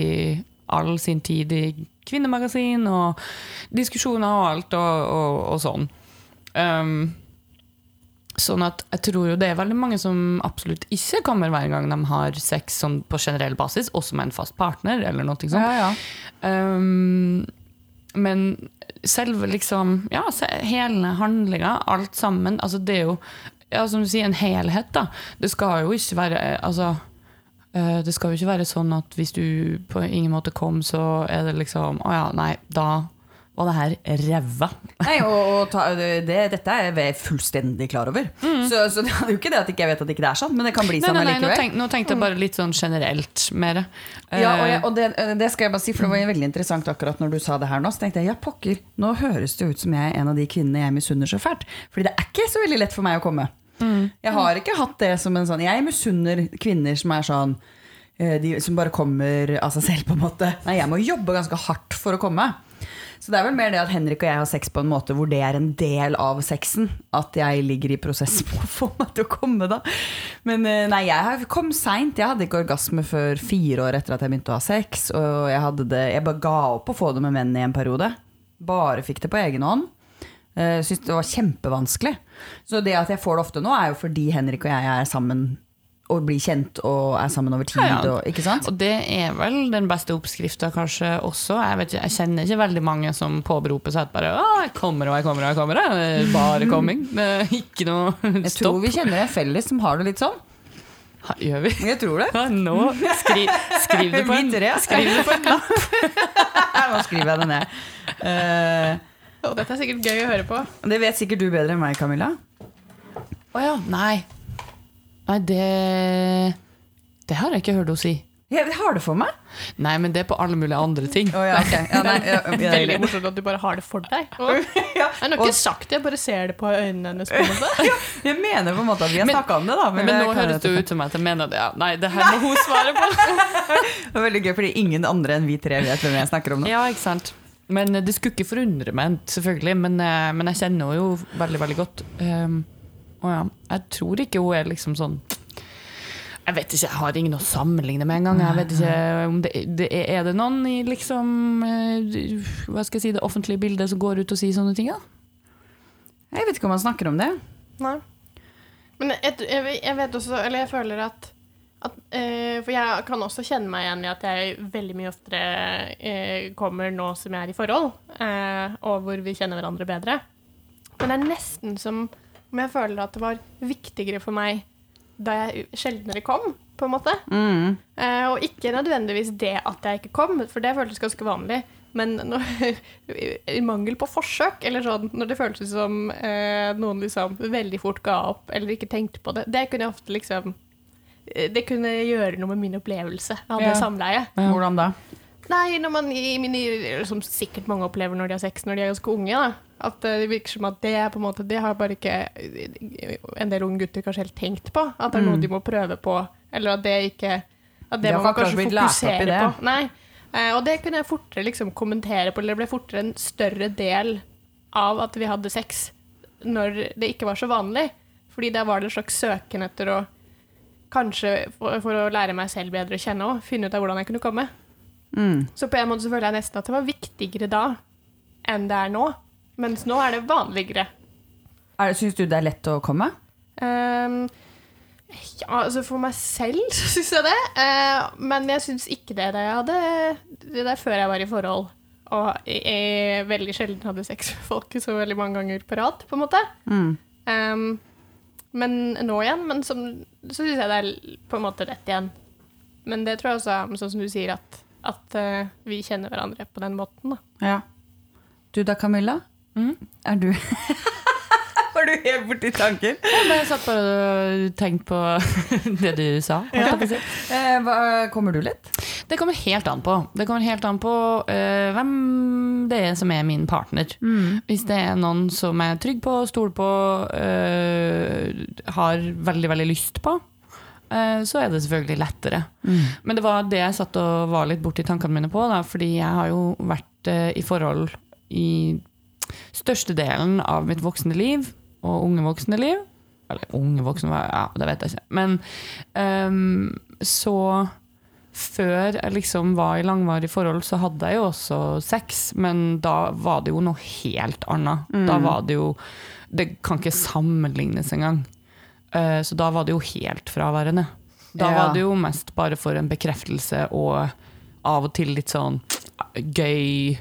all sin tid i kvinnemagasin og diskusjoner og alt og, og, og sånn. Um, Sånn at jeg tror jo det er veldig mange som absolutt ikke kommer hver gang de har sex sånn på generell basis, også med en fast partner eller noe sånt. Ja, ja. Um, men selve liksom Ja, hele handlinga, alt sammen. Altså det er jo ja, som du sier, en helhet, da. Det skal jo ikke være eh, Altså eh, det skal jo ikke være sånn at hvis du på ingen måte kom, så er det liksom Å ja, nei, da var det her ræva. Nei, og, og ta, det, dette er jeg fullstendig klar over. Så, så det er jo ikke det at ikke jeg vet at ikke det er sånn, men det kan bli sånn nei, nå, tenk, nå tenkte jeg bare litt sånn generelt mer. Ja, og, jeg, Eh, og det, det skal jeg bare si, for det var veldig interessant akkurat når du sa det her nå. Så tenkte jeg, ja pokker, nå høres det ut som jeg er en av de kvinnene jeg misunner så fælt. Fordi det er ikke så veldig lett for meg å komme. Jeg har ikke hatt det som en sånn Jeg misunner kvinner som er sånn eh, de som bare kommer av seg selv, på en måte. Nei, jeg må jobbe ganske hardt for å komme. Så det er vel mer det at Henrik og jeg har sex på en måte hvor det er en del av sexen. At jeg ligger i prosess på å få meg til å komme, da. Men eh, nei, jeg kom seint. Jeg hadde ikke orgasme før fire år etter at jeg begynte å ha sex. Og jeg, det, jeg bare ga opp å få det med menn i en periode. Bare fikk det på egen hånd. Syntes Syns det var kjempevanskelig. Så det at jeg får det ofte nå, er jo fordi Henrik og jeg er sammen og blir kjent og er sammen over tid. Ja, ja. Og, ikke sant? Og det er vel den beste oppskrifta kanskje også. Jeg, vet jeg kjenner ikke veldig mange som påberoper seg at bare Å, jeg kommer og jeg kommer og jeg kommer. Er bare coming. Ikke noe Jeg tror vi kjenner en felles som har det litt sånn. Ha, Gjør vi? Jeg tror det. Ja, nå skri, skriv det på en, skriv det på en lapp. Nå skriver jeg det ned. Uh, dette er sikkert gøy å høre på. det vet sikkert du bedre enn meg, Camilla. Å ja. Nei. Nei, det Det har jeg ikke hørt henne si. Jeg har det for meg. Nei, men det er på alle mulige andre ting. Oh, ja, okay. ja, nei, ja, Veldig morsomt at du bare har det for deg. Og, jeg har ikke sagt det, jeg bare ser det på øynene hennes. på. Jeg mener på en måte at vi har snakka om det, da. Men men nå høres det ut som at jeg mener det. Ja. Nei, det her må hun svare på. Det er veldig gøy, fordi ingen andre enn vi tre vet hvem jeg snakker om nå. Ja, ikke sant. Men eh, det skulle ikke forundre meg, selvfølgelig. Men, eh, men jeg kjenner henne jo veldig, veldig godt. Um, og ja, jeg tror ikke hun er liksom sånn Jeg vet ikke, jeg har ingen å sammenligne med engang. Jeg vet ikke om det, det er, det noen i liksom eh, Hva skal jeg si, det offentlige bildet som går ut og sier sånne ting? da? Jeg vet ikke om man snakker om det. Nei. Men jeg, jeg vet også, eller jeg føler at, at eh, For jeg kan også kjenne meg igjen i at jeg veldig mye oftere eh, kommer nå som jeg er i forhold, eh, og hvor vi kjenner hverandre bedre. Men det er nesten som om jeg føler at det var viktigere for meg da jeg sjeldnere kom, på en måte. Mm. Eh, og ikke nødvendigvis det at jeg ikke kom, for det føltes ganske vanlig. Men når, i mangel på forsøk, eller sånn, når det føltes som eh, noen liksom veldig fort ga opp eller ikke tenkte på det, det kunne jeg ofte liksom eh, Det kunne gjøre noe med min opplevelse av Ja. det Ja. Hvordan da? Nei, når man i mine, som sikkert mange opplever når de har sex når de er ganske unge, da. At eh, det virker som at det er på en måte Det har bare ikke en del unge gutter kanskje helt tenkt på. At det er noe Mm. de må prøve på. Eller at det ikke At det, det må man kanskje fokusere på. Nei. Eh, og det kunne jeg fortere liksom kommentere på, eller det ble fortere en større del av at vi hadde sex når det ikke var så vanlig. Fordi der var det en slags søken etter å Kanskje for, for å lære meg selv bedre å kjenne og finne ut av hvordan jeg kunne komme. Mm. Så på en måte så føler jeg nesten at det var viktigere da enn det er nå. Mens nå er det vanligere. Er, Syns du det er lett å komme? Um, ja, altså for meg selv så syns jeg det. Uh, men jeg syns ikke det da jeg hadde Det der før jeg var i forhold. Og jeg veldig sjelden hadde sex med folk så veldig mange ganger på rad, på en måte. Mm. Um, men nå igjen, men som, så syns jeg det er på en måte rett igjen. Men det tror jeg også er sånn som du sier, at, at uh, vi kjenner hverandre på den måten. Da. Ja. Du da, Camilla? Mm. Er du Var du helt borti tanker? Jeg satt bare og tenkte på det du sa. si. Eh, kommer du litt? Det kommer helt an på. Det kommer helt an på uh, hvem det er som er min partner. Hvis det er noen som er trygg på, stoler på, uh, har veldig, veldig lyst på, så er det selvfølgelig lettere. Men det var det jeg satt og var litt borti tankene mine på, da, fordi jeg har jo vært i forhold i størstedelen av mitt voksne liv, og unge voksne liv. Eller unge voksne, ja, det vet jeg ikke. Men um, så før jeg liksom var i langvarig forhold, så hadde jeg jo også sex, men da var det jo noe helt annet. Da var det jo Det kan ikke sammenlignes engang. Eh, så da var det jo helt fraværende. Da Ja. var det jo mest bare for en bekreftelse og av og til litt sånn gøy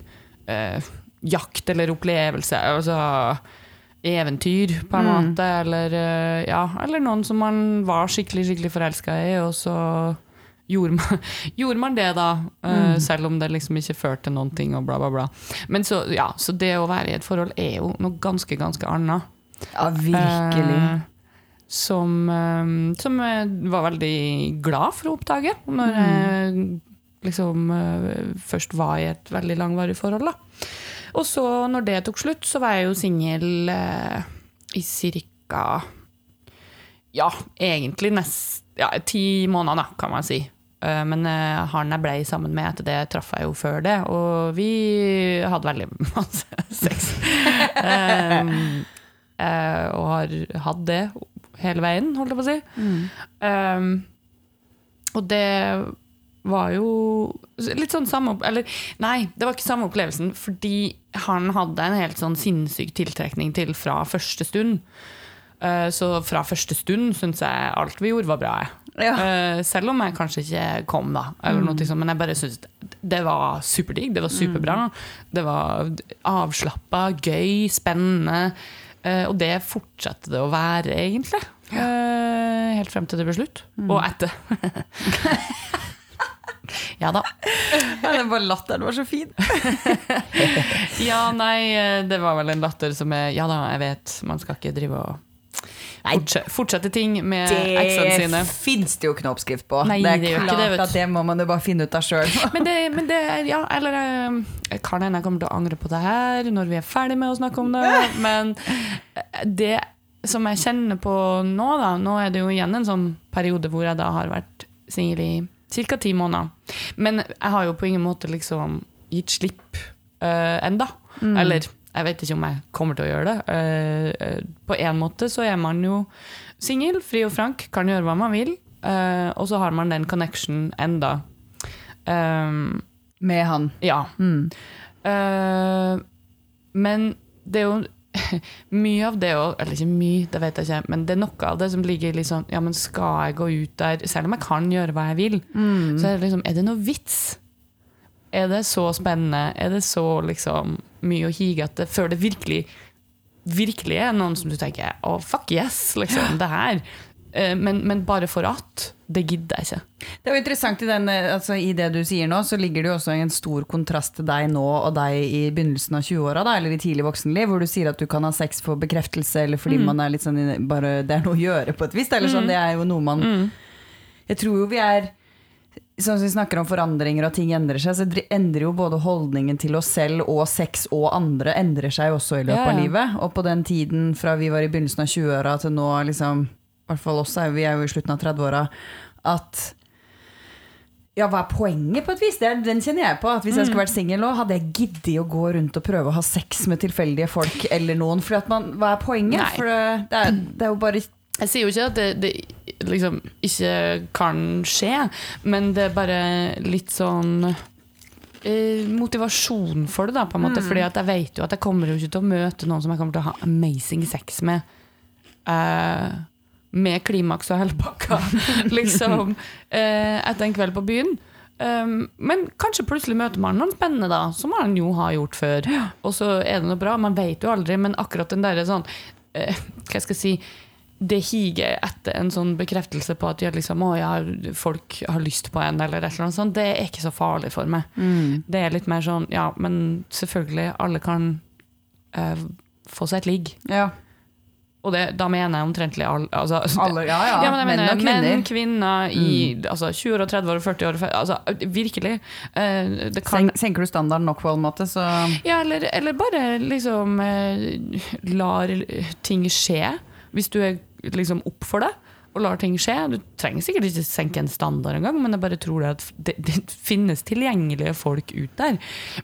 eh, jakt eller opplevelse. Altså eventyr, på en Mm. måte. Eller, eh, ja, eller noen som man var skikkelig, skikkelig forelska i, og så gjorde man, gjorde man det, da. eh, Mm. Selv om det liksom ikke førte til noen ting, og bla, bla, bla. Men så, ja, så det å være i et forhold er jo noe ganske, ganske annet. Ja, virkelig. Eh, som, eh, som jeg var veldig glad for å oppdage når jeg liksom eh, først var i et veldig langvarig forhold. Da. Og så, når det tok slutt, så var jeg jo singel eh, i cirka Ja, egentlig nest ja, ti måneder, da, kan man si. Eh, Men eh, han jeg ble sammen med etter det, traff jeg jo før det, og vi hadde veldig masse sex. Um, uh, og har hatt det hele veien, holdt jeg på å si. Mm. Um, og det var jo litt sånn samme Eller nei, det var ikke samme opplevelsen, fordi han hadde en helt sånn sinnssyk tiltrekning til fra første stund. Eh, så fra første stund syns jeg alt vi gjorde, var bra. Ja. Eh, selv om jeg kanskje ikke kom, da. Eller noe sånt, men jeg bare syntes det var superdigg. Det var superbra. Det var avslappa, gøy, spennende. Eh, og det fortsatte det å være, egentlig. Helt frem til det ble slutt. Og etter. ja da. Men den bare latteren var så fin. Ja, nei, eh, det var vel en latter som er Ja da, jeg vet, man skal ikke drive og fortsette, fortsette ting med eksene sine. Det fins det jo ikke noe oppskrift på. Nei, det er det klart det, at det må man jo bare finne ut av sjøl. Men det, men det ja, eller eh, kan hende jeg kommer til å angre på det her når vi er ferdig med å snakke om det, men eh, det som jeg kjenner på nå, da Nå er det jo igjen en sånn periode hvor jeg da har vært singel i ca. ti måneder. Men jeg har jo på ingen måte liksom gitt slipp uh, enda. Eller jeg vet ikke om jeg kommer til å gjøre det. Uh, uh, på en måte så er man jo singel, fri og frank, kan gjøre hva man vil. Uh, og så har man den connection enda. Um, Med han. ja. Mm. Men det er jo mye av det òg Eller ikke mye, det vet jeg ikke, men det er noe av det som ligger litt sånn Ja, men skal jeg gå ut der, selv om jeg kan gjøre hva jeg vil, Mm. så er det liksom Er det noe vits? Er det så spennende? Er det så liksom mye å hige etter før det virkelig virkelig er noen som du tenker Å, fuck yes, liksom. Det her. Eh, Men, men bare for at. Det gidder jeg ikke. Det er jo interessant i, den, eh, altså, I det du sier nå, så ligger det jo også en stor kontrast til deg nå og deg i begynnelsen av 20-åra, eller i tidlig voksenliv, hvor du sier at du kan ha sex for bekreftelse, eller fordi man er litt sånn bare, Det er noe å gjøre på et vis. Eller sånn, det er jo noe man Jeg tror jo vi er Sånn som vi snakker om forandringer og ting endrer seg, så endrer jo både holdningen til oss selv og sex og andre endrer seg også i løpet Ja, av livet. Og på den tiden fra vi var i begynnelsen av 20-åra til nå, liksom, i hvert fall oss, vi er jo i slutten av 30-åra, at ja, hva er poenget på et vis? Er, den kjenner jeg på. At Hvis jeg skulle vært singel nå, hadde jeg giddet å gå rundt og prøve å ha sex med tilfeldige folk eller noen. For man, hva er poenget? Nei. For det, det, er, det er jo bare Jeg sier jo ikke at det, det liksom ikke kan skje, men det er bare litt sånn eh, motivasjon for det, da, på en måte. Fordi at jeg vet jo at jeg kommer jo ikke til å møte noen som jeg kommer til å ha amazing sex med. eh, med klimaks og hele pakka, liksom, eh, etter en kveld på byen. Um, men kanskje plutselig møter man noen spennende, da, som man jo har gjort før. Og så er det noe bra. Man vet jo aldri, men akkurat den derre sånn eh, Hva skal jeg si det higer etter en sånn bekreftelse på at ja, liksom, å, ja, folk har lyst på en, eller et eller annet sånt, det er ikke så farlig for meg. Det er litt mer sånn Ja, men selvfølgelig, alle kan eh, få seg et ligg. Ja. Og det, da mener jeg omtrentlig alle. Altså, Alle, ja, ja. ja, men Menn mener, og kvinner. Menn, kvinner i altså, 20 år, 30 år, 40 år altså, Virkelig. Uh, det kan Sen, senker du standarden nok på en måte, så ja, eller, eller bare liksom uh, lar ting skje. Hvis du er liksom opp for det og lar ting skje. Du trenger sikkert ikke senke en standard engang, men jeg bare tror det at det, det finnes tilgjengelige folk ut der.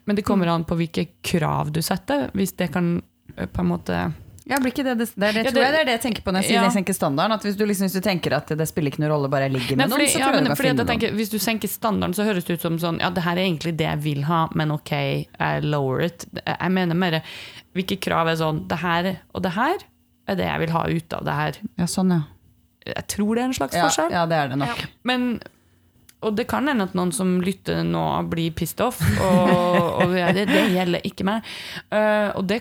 Men det kommer an på hvilke krav du setter. Hvis det kan eh, på en måte Ja, blir ikke det det, det, det Ja, tror jeg det er det jeg tenker på når jeg sier Ja. jeg senker standarden. At hvis du, liksom, hvis du tenker at det spiller ikke noen rolle, bare jeg ligger Nei, med fordi, noen, så ja, tror jeg du kan finne noen. Hvis du senker standarden, så høres det ut som sånn Ja, det her er egentlig det jeg vil ha, men ok, I lower it. Jeg mener mer hvilke krav er sånn Det her og det her er det jeg vil ha ut av det her. Ja, sånn, ja. Jeg tror det er en slags Ja, forskjell. ja, det er det nok. Men og det kan hende at noen som lytter nå, blir pissed off. Og, og det, det gjelder ikke meg. Uh, og det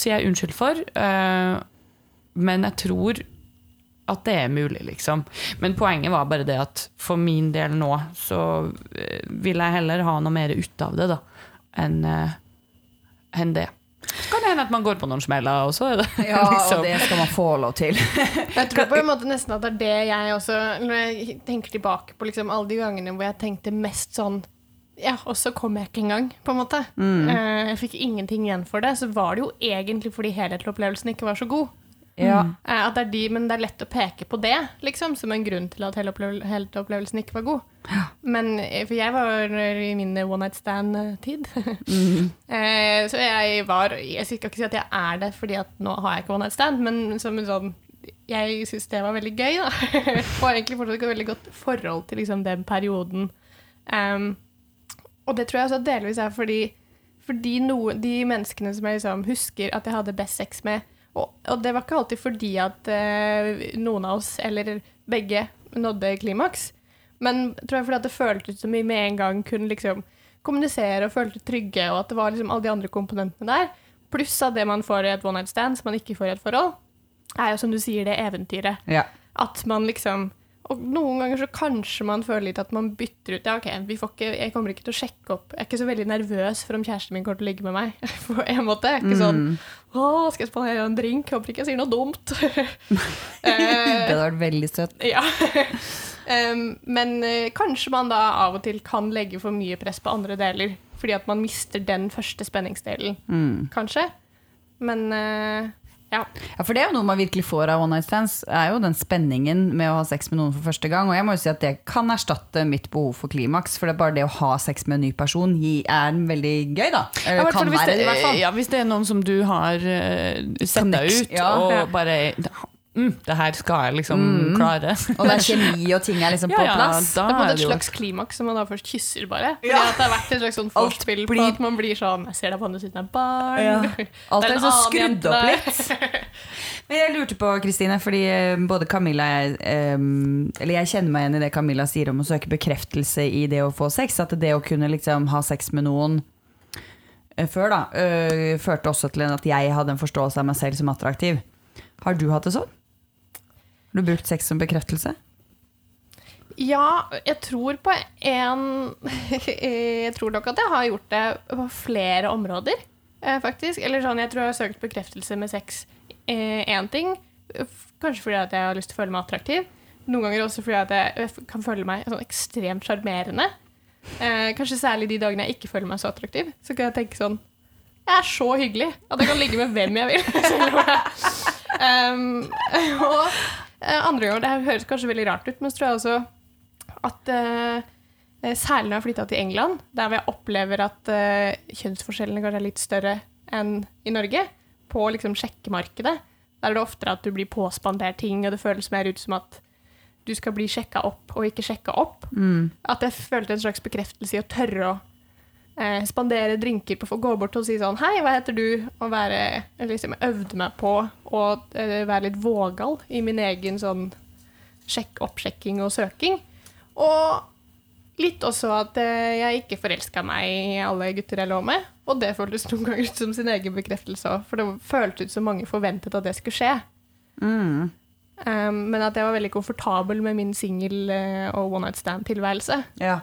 sier jeg unnskyld for. Uh, men jeg tror at det er mulig, liksom. Men poenget var bare det at for min del nå, så eh, vil jeg heller ha noe mer ut av det, da, enn enn det. Så kan det hende at man går på noen smeller, og så er det Ja, liksom og det skal man få lov til. Jeg tror på en måte nesten at det er det jeg også Når jeg tenker tilbake på liksom alle de gangene hvor jeg tenkte mest sånn Ja, og så kom jeg ikke engang, på en måte. Mm. Jeg fikk ingenting igjen for det. Så var det jo egentlig fordi helhetlig opplevelsen ikke var så god. Ja. Eh, At det er de, men det er lett å peke på det liksom, som en grunn til at hele opplevel- hele opplevelsen ikke var god. Men eh, For jeg var i min one night stand-tid. Eh, så jeg var Jeg skal ikke si at jeg er det fordi at nå har jeg ikke one night stand, men som en sånn jeg syns det var veldig gøy, da. og egentlig fortsatt et veldig godt forhold til liksom, den perioden. Um, og det tror jeg også delvis er fordi, fordi noe, de menneskene som jeg liksom husker at jeg hadde best sex med Og, og det var ikke alltid fordi at eh, noen av oss, eller begge, nådde klimaks. Men tror jeg fordi at det føltes som vi med en gang kunne liksom kommunisere og følte trygge, og at det var liksom alle de andre komponentene der. Pluss av det man får i et one night stand som man ikke får i et forhold, er jo som du sier, det eventyret. Ja. At man liksom Og noen ganger så kanskje man føler litt at man bytter ut Ja, OK, vi får ikke, jeg kommer ikke til å sjekke opp Jeg er ikke så veldig nervøs for om kjæresten min kommer til å ligge med meg. På en måte. Jeg er ikke sånn Å, skal jeg spandere en drink? Håper ikke jeg sier noe dumt. Det Eh, hadde vært veldig søtt. ja. um, men uh, kanskje man da av og til kan legge for mye press på andre deler. Fordi at man mister den første spenningsdelen, Mm. kanskje. Men eh, ja. Ja, for det er jo noe man virkelig får av one night stands, er jo den spenningen med å ha sex med noen for første gang. Og jeg må jo si at det kan erstatte mitt behov for klimaks, for det er bare det å ha sex med en ny person er veldig gøy, da. Eller ja, kan være det, i hvert fall. Ja, hvis det er noen som du har uh, sett deg ut, ja. og bare mm, Det her skal jeg liksom klare. Og det er kjemi og ting er liksom på Ja, ja, plass. da Det er på en måte er et slags klimaks som man da først kysser, bare. Fordi Ja. at det har vært et slags sånn forspill blir... på at man blir sånn Jeg ser deg på andre siden av barn. Ja. Alt Det er liksom skrudd opp litt. Men jeg lurte på, Kristine, fordi eh, både Camilla eh, Eller jeg kjenner meg igjen i det Camilla sier om å søke bekreftelse i det å få sex. At det å kunne liksom ha sex med noen eh, før, da, øh, førte også til at jeg hadde en forståelse av meg selv som attraktiv. Har du hatt det sånn? Har du brukt sex som bekreftelse? Ja, jeg tror på en Jeg tror nok at jeg har gjort det på flere områder, eh, faktisk. Eller sånn, jeg tror jeg har søkt bekreftelse med sex. Én ting, kanskje fordi at jeg har lyst til å føle meg attraktiv. Noen ganger også fordi at jeg kan føle meg sånn ekstremt sjarmerende. Eh, kanskje særlig de dagene jeg ikke føler meg så attraktiv. Så kan jeg tenke sånn Jeg er så hyggelig at jeg kan ligge med hvem jeg vil. um, og eh, andre ganger Det høres kanskje veldig rart ut, men så tror jeg også at eh, eh, Særlig når jeg flytta til England, der jeg opplever at eh, kjønnsforskjellene kanskje er litt større enn i Norge, på liksom sjekkemarkedet, der er det oftere at du blir påspandert ting, og det føles mer ut som at du skal bli sjekka opp og ikke sjekka opp. At jeg følte en slags bekreftelse i å tørre å eh, spandere drinker på å gå bort og si sånn Hei, hva heter du? Og være liksom, øvde meg på å eh, være litt vågal i min egen sånn sjekk, oppsjekking og søking. Og litt også at eh, jeg ikke forelska meg i alle gutter jeg lå med. Og det føltes noen ganger ut som sin egen bekreftelse òg, for det føltes ut som mange forventet at det skulle skje. Mm. Um, men at jeg var veldig komfortabel med min singel- eh, og one night stand-tilværelse. Ja.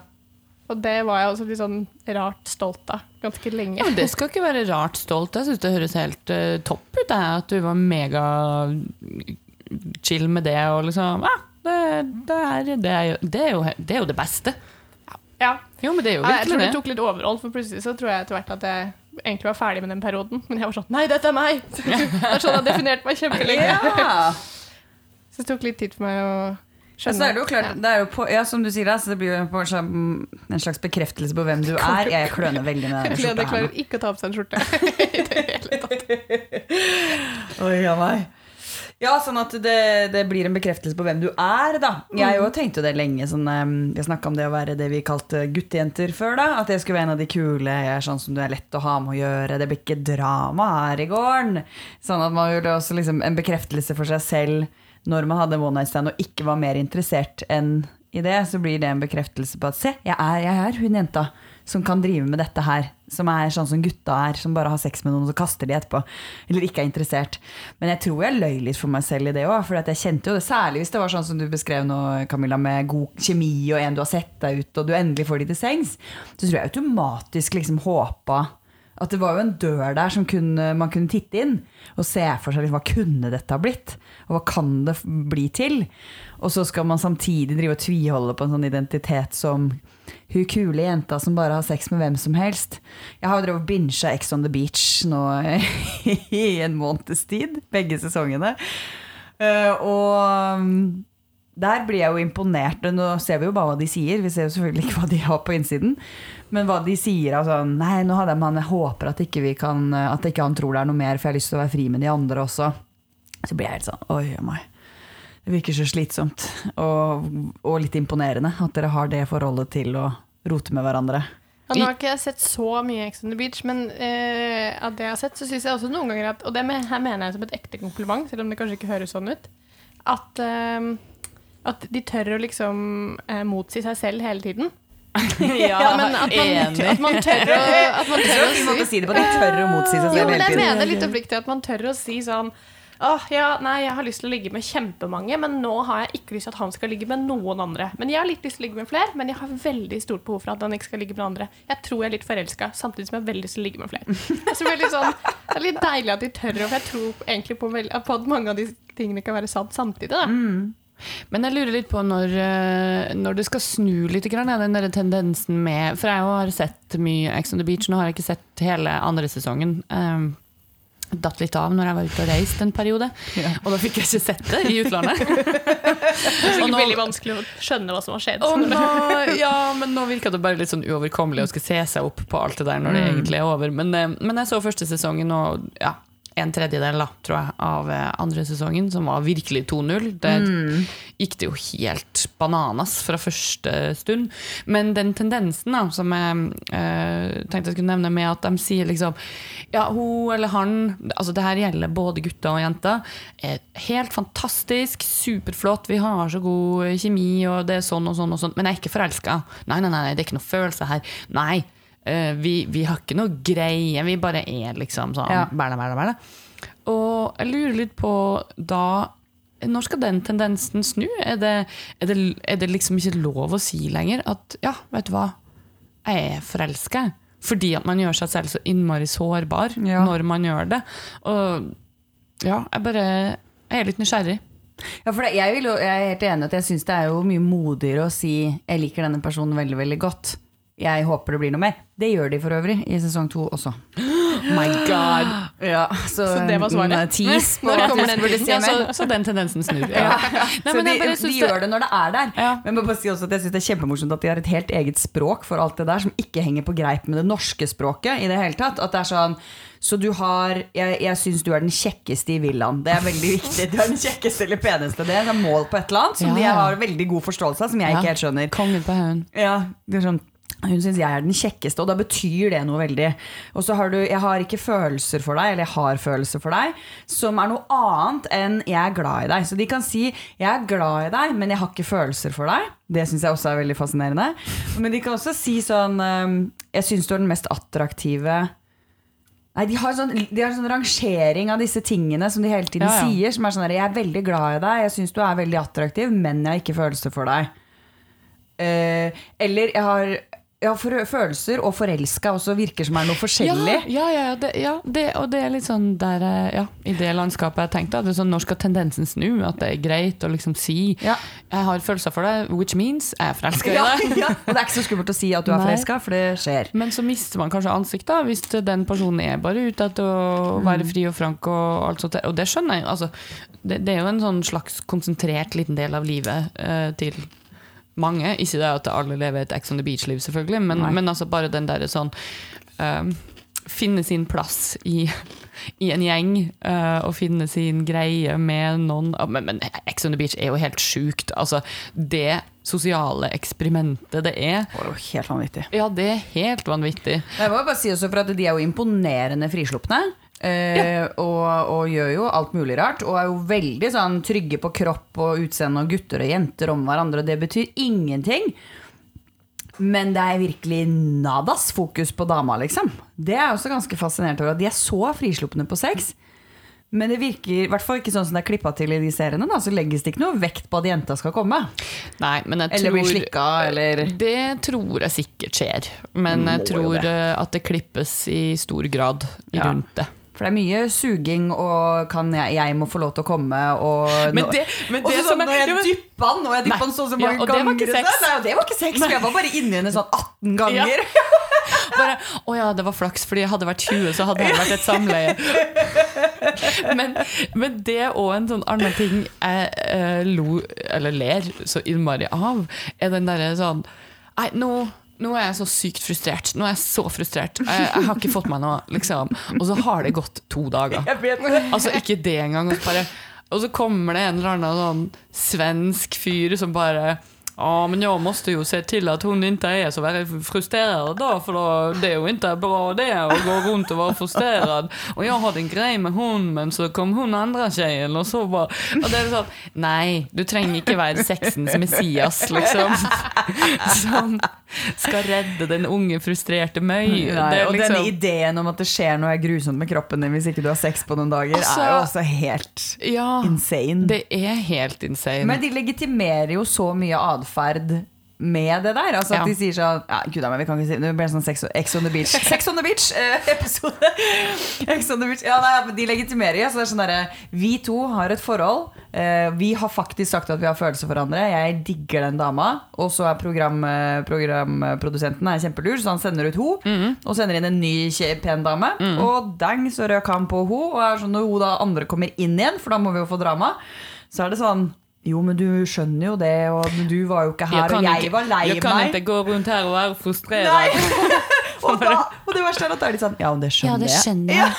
Og det var jeg også litt sånn rart stolt av ganske lenge. Ja, det skal ikke være rart stolt. Jeg syns det høres helt uh, topp ut, det, at du var mega chill med det. Og liksom, ja, det, det, er, det, er jo, det, er jo, det er jo det beste. Ja. Jo, men det er jo Ja, jeg tror det. tok litt overhold, for plutselig så tror jeg etter hvert at jeg egentlig var ferdig med den perioden. Men jeg var sånn Nei, dette er meg! det er sånn jeg har definert meg kjempelenge. ja. Så det tok litt tid for meg å Ja, så er det jo klart, det jo på, ja, som du sier, altså, det blir jo en slags, bekreftelse på hvem du er. Jeg kløner veldig med den skjorta her klarer ikke å ta på seg en skjorte. I det hele tatt. Oi, ja, nei. Ja, sånn at det, det blir en bekreftelse på hvem du er, da. Jeg òg tenkte jo det lenge. Sånn, jeg snakka om det å være det vi kalte guttejenter før, da. At jeg skulle være en av de kule. Jeg er sånn som du er lett å ha med å gjøre. Det blir ikke drama her i gården. Sånn at man gjorde også liksom en bekreftelse for seg selv når man hadde one night stand og ikke var mer interessert enn i det, så blir det en bekreftelse på at se, jeg er, jeg er hun jenta som kan drive med dette her. Som er sånn som gutta er, som bare har sex med noen og så kaster de etterpå. Eller ikke er interessert. Men jeg tror jeg løy litt for meg selv i det òg. For jeg kjente jo det, særlig hvis det var sånn som du beskrev nå, Camilla, med god kjemi og en du har sett deg ut, og du endelig får de til sengs. Så tror jeg automatisk liksom håpa at det var jo en dør der som kunne, man kunne titte inn og se for seg liksom, hva kunne dette ha blitt, og hva kan det bli til? Og så skal man samtidig drive og tviholde på en sånn identitet som hun kule jenta som bare har sex med hvem som helst. Jeg har jo drevet bincha Ex on the Beach nå i en måneds tid, begge sesongene. Eh, og der blir jeg jo imponert. Nå ser vi jo bare hva de sier. Vi ser jo selvfølgelig ikke hva de har på innsiden. Men hva de sier altså, Nei, nå hadde jeg man jeg håper at ikke, vi kan, at ikke han tror det er noe mer, for jeg har lyst til å være fri med de andre også. Så blir jeg helt sånn Oi oi. Det virker så slitsomt og, og litt imponerende at dere har det forholdet til å rote med hverandre. Ja, nå har ikke jeg sett så mye Ex on the Beach, men eh, av det jeg har sett, så syns jeg også noen ganger at Og det med, her mener jeg som et ekte kompliment, selv om det kanskje ikke høres sånn ut. At, eh, at de tør å liksom eh, motsi seg selv hele tiden. Ja, men at man, at man tør å, at man tør å en måte si å si det på. De tør å motsi seg Jo, selv men hele jeg tiden. mener litt oppriktig at man tør å si sånn Åh, ja, nei, jeg har lyst til å ligge med kjempemange, men nå har jeg ikke lyst til at han skal ligge med noen andre. Men jeg har litt lyst til å ligge med flere, men jeg har veldig stort behov for at han ikke skal ligge med andre. Jeg tror jeg er litt forelska, samtidig som jeg har veldig lyst til å ligge med flere. Så det, er litt sånn, det er litt deilig at de tør, for jeg tror egentlig på, vel- på at mange av de tingene kan være sant samtidig. Da. Men jeg lurer litt på når, eh, når det skal snu litt, grann, ja, den der tendensen med For jeg har sett mye Ex on the Beach, nå har jeg ikke sett hele andre sesongen. Um, datt litt av når jeg var ute og reiste en periode, og da fikk jeg ikke sett det i utlandet. Det er nå- veldig vanskelig å skjønne hva som har skjedd. Nå, ja, men nå virka det bare litt sånn uoverkommelig å skulle se seg opp på alt det der når det egentlig er over. Men, eh, men jeg så første sesongen, og ja, en tredjedel da, tror jeg, av eh, andre sesongen, som var virkelig 2-0. Der gikk det jo helt bananas fra første stund. Men den tendensen da, som jeg eh, tenkte jeg skulle nevne med at de sier liksom Ja, hun eller han Altså det her gjelder både gutter og jenter. Er helt fantastisk, superflott, vi har så god kjemi, og det er sånn og sånn og sånn. Men jeg er ikke forelska. Nei, nei, nei, det er ikke noe følelse her. Nei. Eh, vi, vi har ikke noe greie, vi bare er liksom sånn Ja. bæla, bæla, bæla. Og jeg lurer litt på da Når skal den tendensen snu? Er det, er, det, er det liksom ikke lov å si lenger at ja, vet du hva, jeg er forelska? Fordi at man gjør seg selv så innmari sårbar Ja. når man gjør det. Og ja, jeg bare jeg er litt nysgjerrig. Ja, det, jeg, vil, jo- jeg er helt enig at jeg syns det er jo mye modigere å si 'jeg liker denne personen veldig, veldig godt'. Jeg håper det blir noe mer. Det gjør de for øvrig i sesong to også. My god! Ja, så, Så det var svaret? tease på Når kommer den burde Ja, så, så den tendensen snur. Ja. Nei, så men de, de gjør det når det er der. Men jeg si også at jeg synes det er kjempemorsomt at de har et helt eget språk for alt det der, som ikke henger på greip med det norske språket i det hele tatt. At det er sånn så du har Jeg, jeg syns du er den kjekkeste i villaen. Det er veldig viktig. Du er den kjekkeste eller peneste. Det er mål på et eller annet som Ja, de har veldig god forståelse av, som jeg Ja. ikke helt skjønner. Kongen på haugen. Ja, det er sånn hun syns jeg er den kjekkeste, og da betyr det noe veldig. Og så har du 'jeg har ikke følelser for deg', eller 'jeg har følelser for deg', som er noe annet enn 'jeg er glad i deg'. Så de kan si 'jeg er glad i deg, men jeg har ikke følelser for deg'. Det syns jeg også er veldig fascinerende. Men de kan også si sånn ehm, 'jeg syns du er den mest attraktive' Nei, de har, sånn, de har sånn rangering av disse tingene som de hele tiden Ja, ja. sier. Som er sånn her, 'jeg er veldig glad i deg, jeg syns du er veldig attraktiv, men jeg har ikke følelser for deg'. Uh, eller jeg har, har for, følelser og forelska også virker som er noe forskjellig. Ja, ja, ja, det, ja det, og det er litt sånn der, eh, ja, I det landskapet jeg tenkte, at det er sånn, når skal tendensen snu? At det er greit å liksom si Ja. 'jeg har følelser for deg', which means jeg er forelska Ja, i deg. ja. Og det er ikke så skummelt å si at du er forelska, for det skjer. Men så mister man kanskje ansiktet hvis den personen er bare ute etter å være fri og frank. Og alt sånt. Og det skjønner jeg jo. Altså, det, det er jo en sånn slags konsentrert liten del av livet eh, til mange. Ikke det at alle lever et Ex on the Beach-liv, selvfølgelig, men, men altså bare den derre sånn um, finne sin plass i, i en gjeng uh, og finne sin greie med noen Ja, Men, men Ex on the Beach er jo helt sjukt. Altså, det sosiale eksperimentet det er, Det er jo helt vanvittig. ja, det er helt vanvittig. Jeg må bare si også for at De er jo imponerende frislupne. Eh, og, og gjør jo alt mulig rart. Og er jo veldig sånn trygge på kropp og utseende og gutter og jenter om hverandre. Og det betyr ingenting. Men det er virkelig nadas fokus på dama, liksom. Det er også ganske fascinerende over at de er så frislupne på sex. Men det virker i hvert fall ikke sånn som det er klippa til i de seriene. da Så legges det ikke noe vekt på at jenta skal komme. Nei, men jeg Eller bli slikka, eller Det tror jeg sikkert skjer. Men jeg Må jo tror det. at det klippes i stor grad Ja. rundt det. For det er mye suging og kan jeg, jeg må få lov til å komme og Men det, men det så sånn, er når jeg ja, dyppa den, og jeg dyppa den så så Ja, mange det var ganger ikke sex. Nei, det var ikke sex, for jeg var bare inni henne sånn 18 ganger. Bare, å ja, det var flaks, fordi hadde jeg vært 20, så hadde det vært et samleie. Men, men det og en sånn annen ting jeg eh, lo, eller ler så innmari av, er den derre sånn Nei, nå, nå er jeg så sykt frustrert. Nå er jeg så frustrert. Jeg, jeg har ikke fått meg noe, liksom. Og så har det gått to dager. Altså ikke det engang. Og så, bare, og så kommer det en eller annen sånn svensk fyr som bare Ja, men jeg må jo se til at hun ikke er så veldig frustrert, da, for da, det er jo ikke bra det å gå rundt og være frustrert. Og jeg hadde en greie med hun, men så kom hun andre jenta, og så bare Og det er sånn, nei, du trenger ikke være sexens messias, liksom. Som skal redde den unge, frustrerte Møy. Nei, Det er og liksom- den ideen om at det skjer noe grusomt med kroppen din hvis ikke du har sex på noen dager, Altså- er jo også helt Ja, insane. det er helt insane. Men de legitimerer jo så mye atferd med det der. Altså at Ja. de sier sånn ja, Gud a meg, vi kan ikke si Det blir sånn sex, Ex on the beach. Sex on the beach! eh, episode. Ex on the beach. Ja, nei, de legitimerer jo. Så det er sånn derre Vi to har et forhold. Eh, vi har faktisk sagt at vi har følelser for hverandre. Jeg digger den dama. Og så er program, eh, programprodusenten er kjempelur, så han sender ut ho -hmm. Og sender inn en ny pen dame. Og dang, så røk han på ho Og er sånn, når ho da andre kommer inn igjen, for da må vi jo få drama, så er det sånn jo, men du skjønner jo det, og du var jo ikke her, og jeg ikke- var lei meg. jeg kan meg. ikke gå rundt her og være frustrert. Og, da, og det verste er at det er litt sånn Ja, det skjønner jeg. skjønner jeg.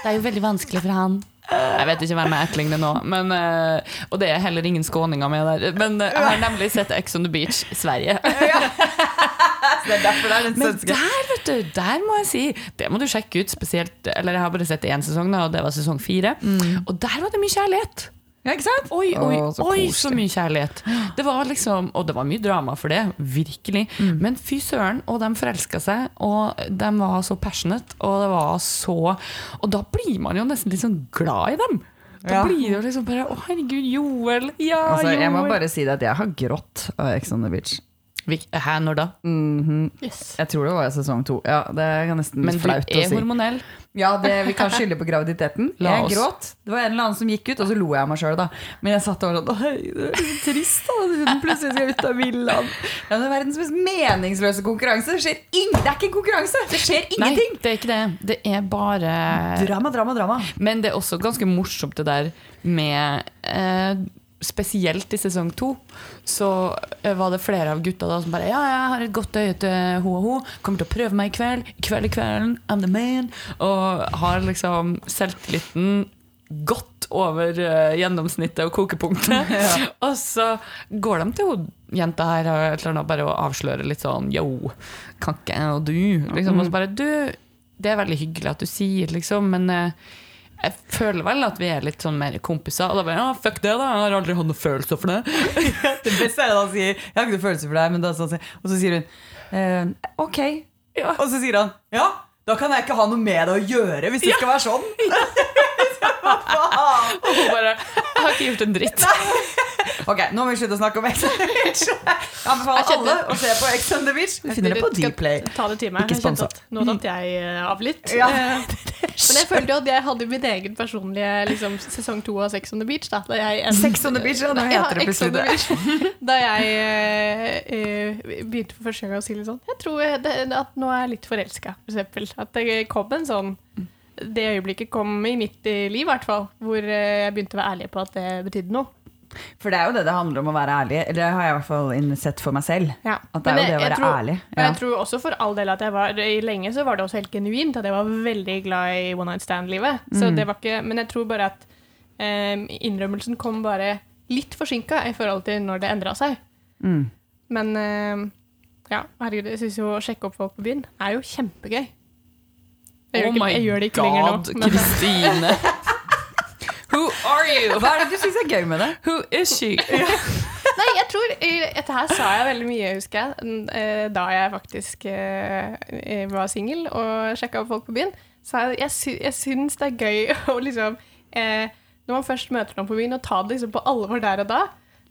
Det er jo veldig vanskelig for han. Jeg vet ikke hvem jeg etterligner nå, men, eh, og det er heller ingen skåninger med der. Men eh, jeg har nemlig sett Ex on the Beach Sverige. Så det er derfor det er den Men der, vet du, der må jeg si Det må du sjekke ut spesielt Eller jeg har bare sett én sesong, da, og det var sesong fire. Og der var det mye kjærlighet. Ja, ikke sant? Oi, oi, Å, så oi, så mye kjærlighet. Det var liksom, og det var mye drama for det, virkelig. Mm. Men fy søren, og de forelska seg, og de var så passionate, og det var så Og da blir man jo nesten litt sånn glad i dem. Da Ja. blir det jo liksom bare Å, herregud, Joel. Ja, Altså, jeg må bare si det at jeg har grått av Ex on the beach. Hæ, når da? Mhm. Yes. Jeg tror det var i sesong to. Ja, det er nesten Men du flaut å er si. hormonell. Ja, det, Vi kan skylde på graviditeten. La Jeg gråt. Det var en eller annen som gikk ut, og så lo jeg av meg sjøl, da. Men jeg satt og var sånn det er så trist, da. Hun plutselig skal ut av villaen. Ja, det er verdens mest meningsløse konkurranse. Det skjer ing Det er ikke konkurranse! Det skjer Nei, ingenting! det er ikke det. Det er bare Drama, drama, drama. Men det er også ganske morsomt det der med eh, Spesielt i sesong to så eh, var det flere av gutta da som bare Ja, jeg har et godt øye til ho og ho. Kommer til å prøve meg i kveld. I kveld i kvelden. I'm the man. Og har liksom selvtilliten godt over uh, gjennomsnittet og kokepunktet. og så går de til hun jenta her et eller annet bare og avsløre litt sånn Yo, kan ikke jeg og du? Liksom, og så bare Du, det er veldig hyggelig at du sier, liksom, men eh, jeg føler vel at vi er litt sånn mer kompiser. Og da bare, ja, fuck det da, jeg har aldri hatt noen følelser for det. Det beste er at han sier Jeg har ikke noe følelse for deg, men da sånn, Og så sier hun eh, Ok. Ja. Og så sier han Ja, da kan jeg ikke ha noe med det å gjøre hvis det skal være sånn. Og hun bare, jeg har ikke gjort en dritt. Ok, nå må vi slutte å snakke om Ex on the Beach. Jeg anbefaler Jeg kjente- alle å se på Ex on the Beach. Vi finner det på Skal Dplay. Ta det til meg. Ikke Jeg kjente sponset. at Nå datt jeg eh, av litt. Ja. Eh, Men jeg følte jo at jeg hadde min egen personlige liksom, sesong to av Sex on the Beach. Da, da jeg, Sex on the Beach, ja, nå Ja, heter det Ex on the det. Beach. Da jeg eh, eh, begynte for første gang å si litt sånn Jeg tror jeg, det, at nå er jeg litt forelska, for eksempel. At det kom en sånn Det øyeblikket kom i mitt eh, liv, i hvert fall, hvor eh, jeg begynte å være ærlig på at det betydde noe. For det er jo det det handler om å være ærlig. Eller det har jeg i hvert fall innsett for meg selv. Ja. At det er jo det å være tror, ærlig. Og jeg tror også for all del at jeg var i Lenge så var det også helt genuint at jeg var veldig glad i one night stand-livet. Så Mm. det var ikke Men jeg tror bare at um, innrømmelsen kom bare litt forsinka i forhold til når det endra seg. Mm. Men um, ja, herregud, jeg syns jo å sjekke opp folk på byen er jo kjempegøy. Jeg, gjør, Oh ikke, my jeg gjør det ikke lenger god, nå. Men, Kristine. Who are you? Hva er det du syns er gøy med det? Who is she? nei, jeg tror Dette her sa jeg veldig mye, husker jeg, eh, da jeg faktisk eh, eh, var singel og sjekka opp folk på byen. Så jeg, jeg, sy jeg syns det er gøy å liksom eh, Når man først møter noen på byen, og ta det liksom på alvor der og da.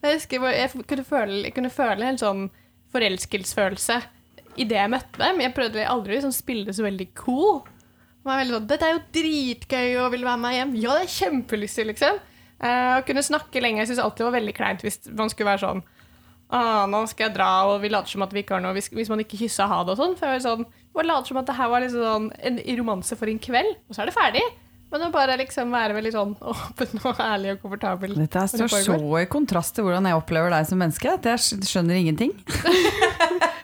Jeg, husker, jeg kunne føle, jeg kunne føle en sånn forelskelsesfølelse idet jeg møtte dem. Jeg prøvde aldri å liksom spille det så veldig cool. Var veldig sånn, Dette er jo dritgøy og vil være med hjem. Ja, det er kjempelyst til, liksom. Eh, å kunne snakke lenge. Jeg syns alltid det var veldig kleint hvis man skulle være sånn ah, nå skal jeg dra, og vi later som at vi ikke har noe Hvis, hvis man ikke kyssa ha det og sånn. For jeg var sånn, man later som at det her var liksom sånn en romanse for en kveld, og så er det ferdig. Men å bare liksom være veldig sånn åpen og ærlig og komfortabel. Dette når det står så i kontrast til hvordan jeg opplever deg som menneske, at jeg skjønner ingenting.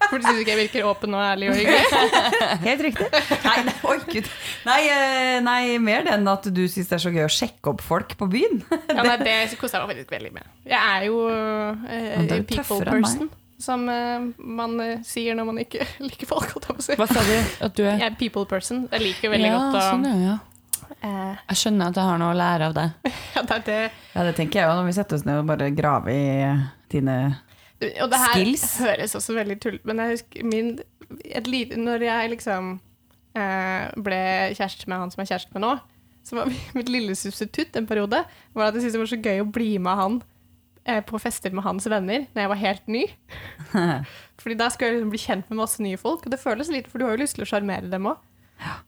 For du syns ikke jeg virker åpen og ærlig og hyggelig? Helt riktig. Nei, nei, oi, Nei, eh, nei, mer det enn at du syns det er så gøy å sjekke opp folk på byen. Ja, nei, det koser jeg meg veldig, veldig med. Jeg er jo eh, er people person, som eh, man eh, sier når man ikke liker folk. Hva sa du? At du er Jeg er people person. Jeg liker veldig ja, godt å sånn, ja, ja. Eh, Jeg skjønner at jeg har noe å lære av deg. ja, det det. Ja, det tenker jeg jo når vi setter oss ned og bare graver i dine Og det her Skills. høres også veldig tullete men jeg husker min, et lite, Når jeg liksom eh, ble kjæreste med han som jeg er kjæreste med nå, så var mitt lille substitutt en periode var at jeg syntes det var så gøy å bli med han eh, på fester med hans venner når jeg var helt ny. Fordi da skulle jeg liksom bli kjent med masse nye folk, og det føles litt, for du har jo lyst til å sjarmere dem òg.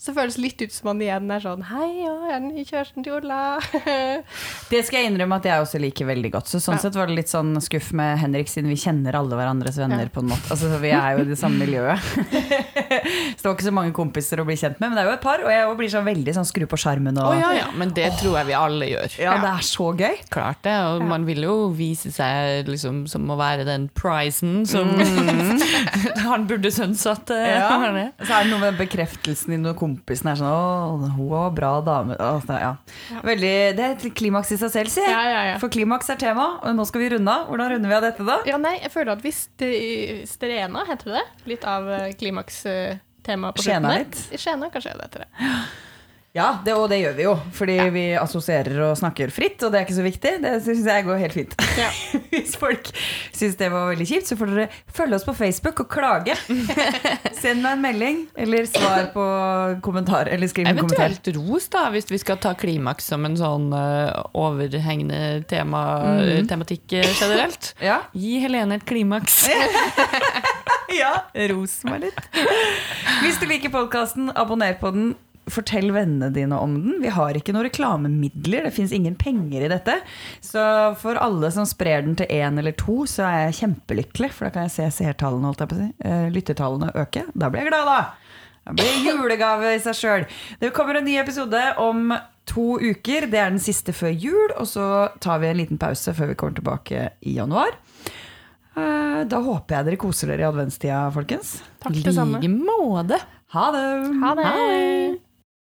Så føles det litt ut som man igjen er sånn Hei, ja, jeg er den nye kjæresten til Ola. Det skal jeg innrømme at jeg også liker veldig godt. Så sånn Ja. sett var det litt sånn skuff med Henrik, siden vi kjenner alle hverandres venner Ja. på en måte. Altså, vi er jo i det samme miljøet. så det var ikke så mange kompiser å bli kjent med, men det er jo et par. Og jeg blir sånn veldig sånn skru på skjermen og oh, ja, ja, men det tror jeg vi alle gjør. Ja, det er så gøy. Klart det, og man vil jo vise seg liksom som å være den prisen som han burde sønnsatt at eh, Ja. Så er det noe med bekreftelsen i noen når kompisen er sånn Å, hun var bra dame. Altså, ja. Veldig, det er et klimaks i seg selv, si. Ja. For klimaks er tema, og nå skal vi runde av. Hvordan runder vi av dette, da? Ja, nei, jeg føler at vi st- strena, heter det det? Litt av klimakstemaet på Skjena slutten Skjena litt. Skjena, kanskje det heter det. Ja, det, og det gjør vi jo. Fordi vi assosierer og snakker fritt, og det er ikke så viktig. Det syns jeg går helt fint. Ja. Hvis folk syns det var veldig kjipt, så får dere følge oss på Facebook og klage. Send meg en melding, eller svar på kommentar. Eller skriv en kommentar. Eventuelt ros, da, hvis vi skal ta klimaks som en sånn uh, overhengende tema, Mm. tematikk eh, generelt. Ja. Gi Helene et klimaks. ja, ros meg litt. Hvis du liker podkasten, abonner på den. Fortell vennene dine om den. Vi har ikke noen reklamemidler. Det fins ingen penger i dette. Så for alle som sprer den til én eller to, så er jeg kjempelykkelig. For da kan jeg se seertallene, si. eh, Lyttertallene øke. Da blir jeg glad, da. Det blir julegave i seg sjøl. Det kommer en ny episode om to uker. Det er den siste før jul. Og så tar vi en liten pause før vi kommer tilbake i januar. Eh, Da håper jeg dere koser dere i adventstida, folkens. Takk det samme. like måte. Ha det! Ha det! Ha det.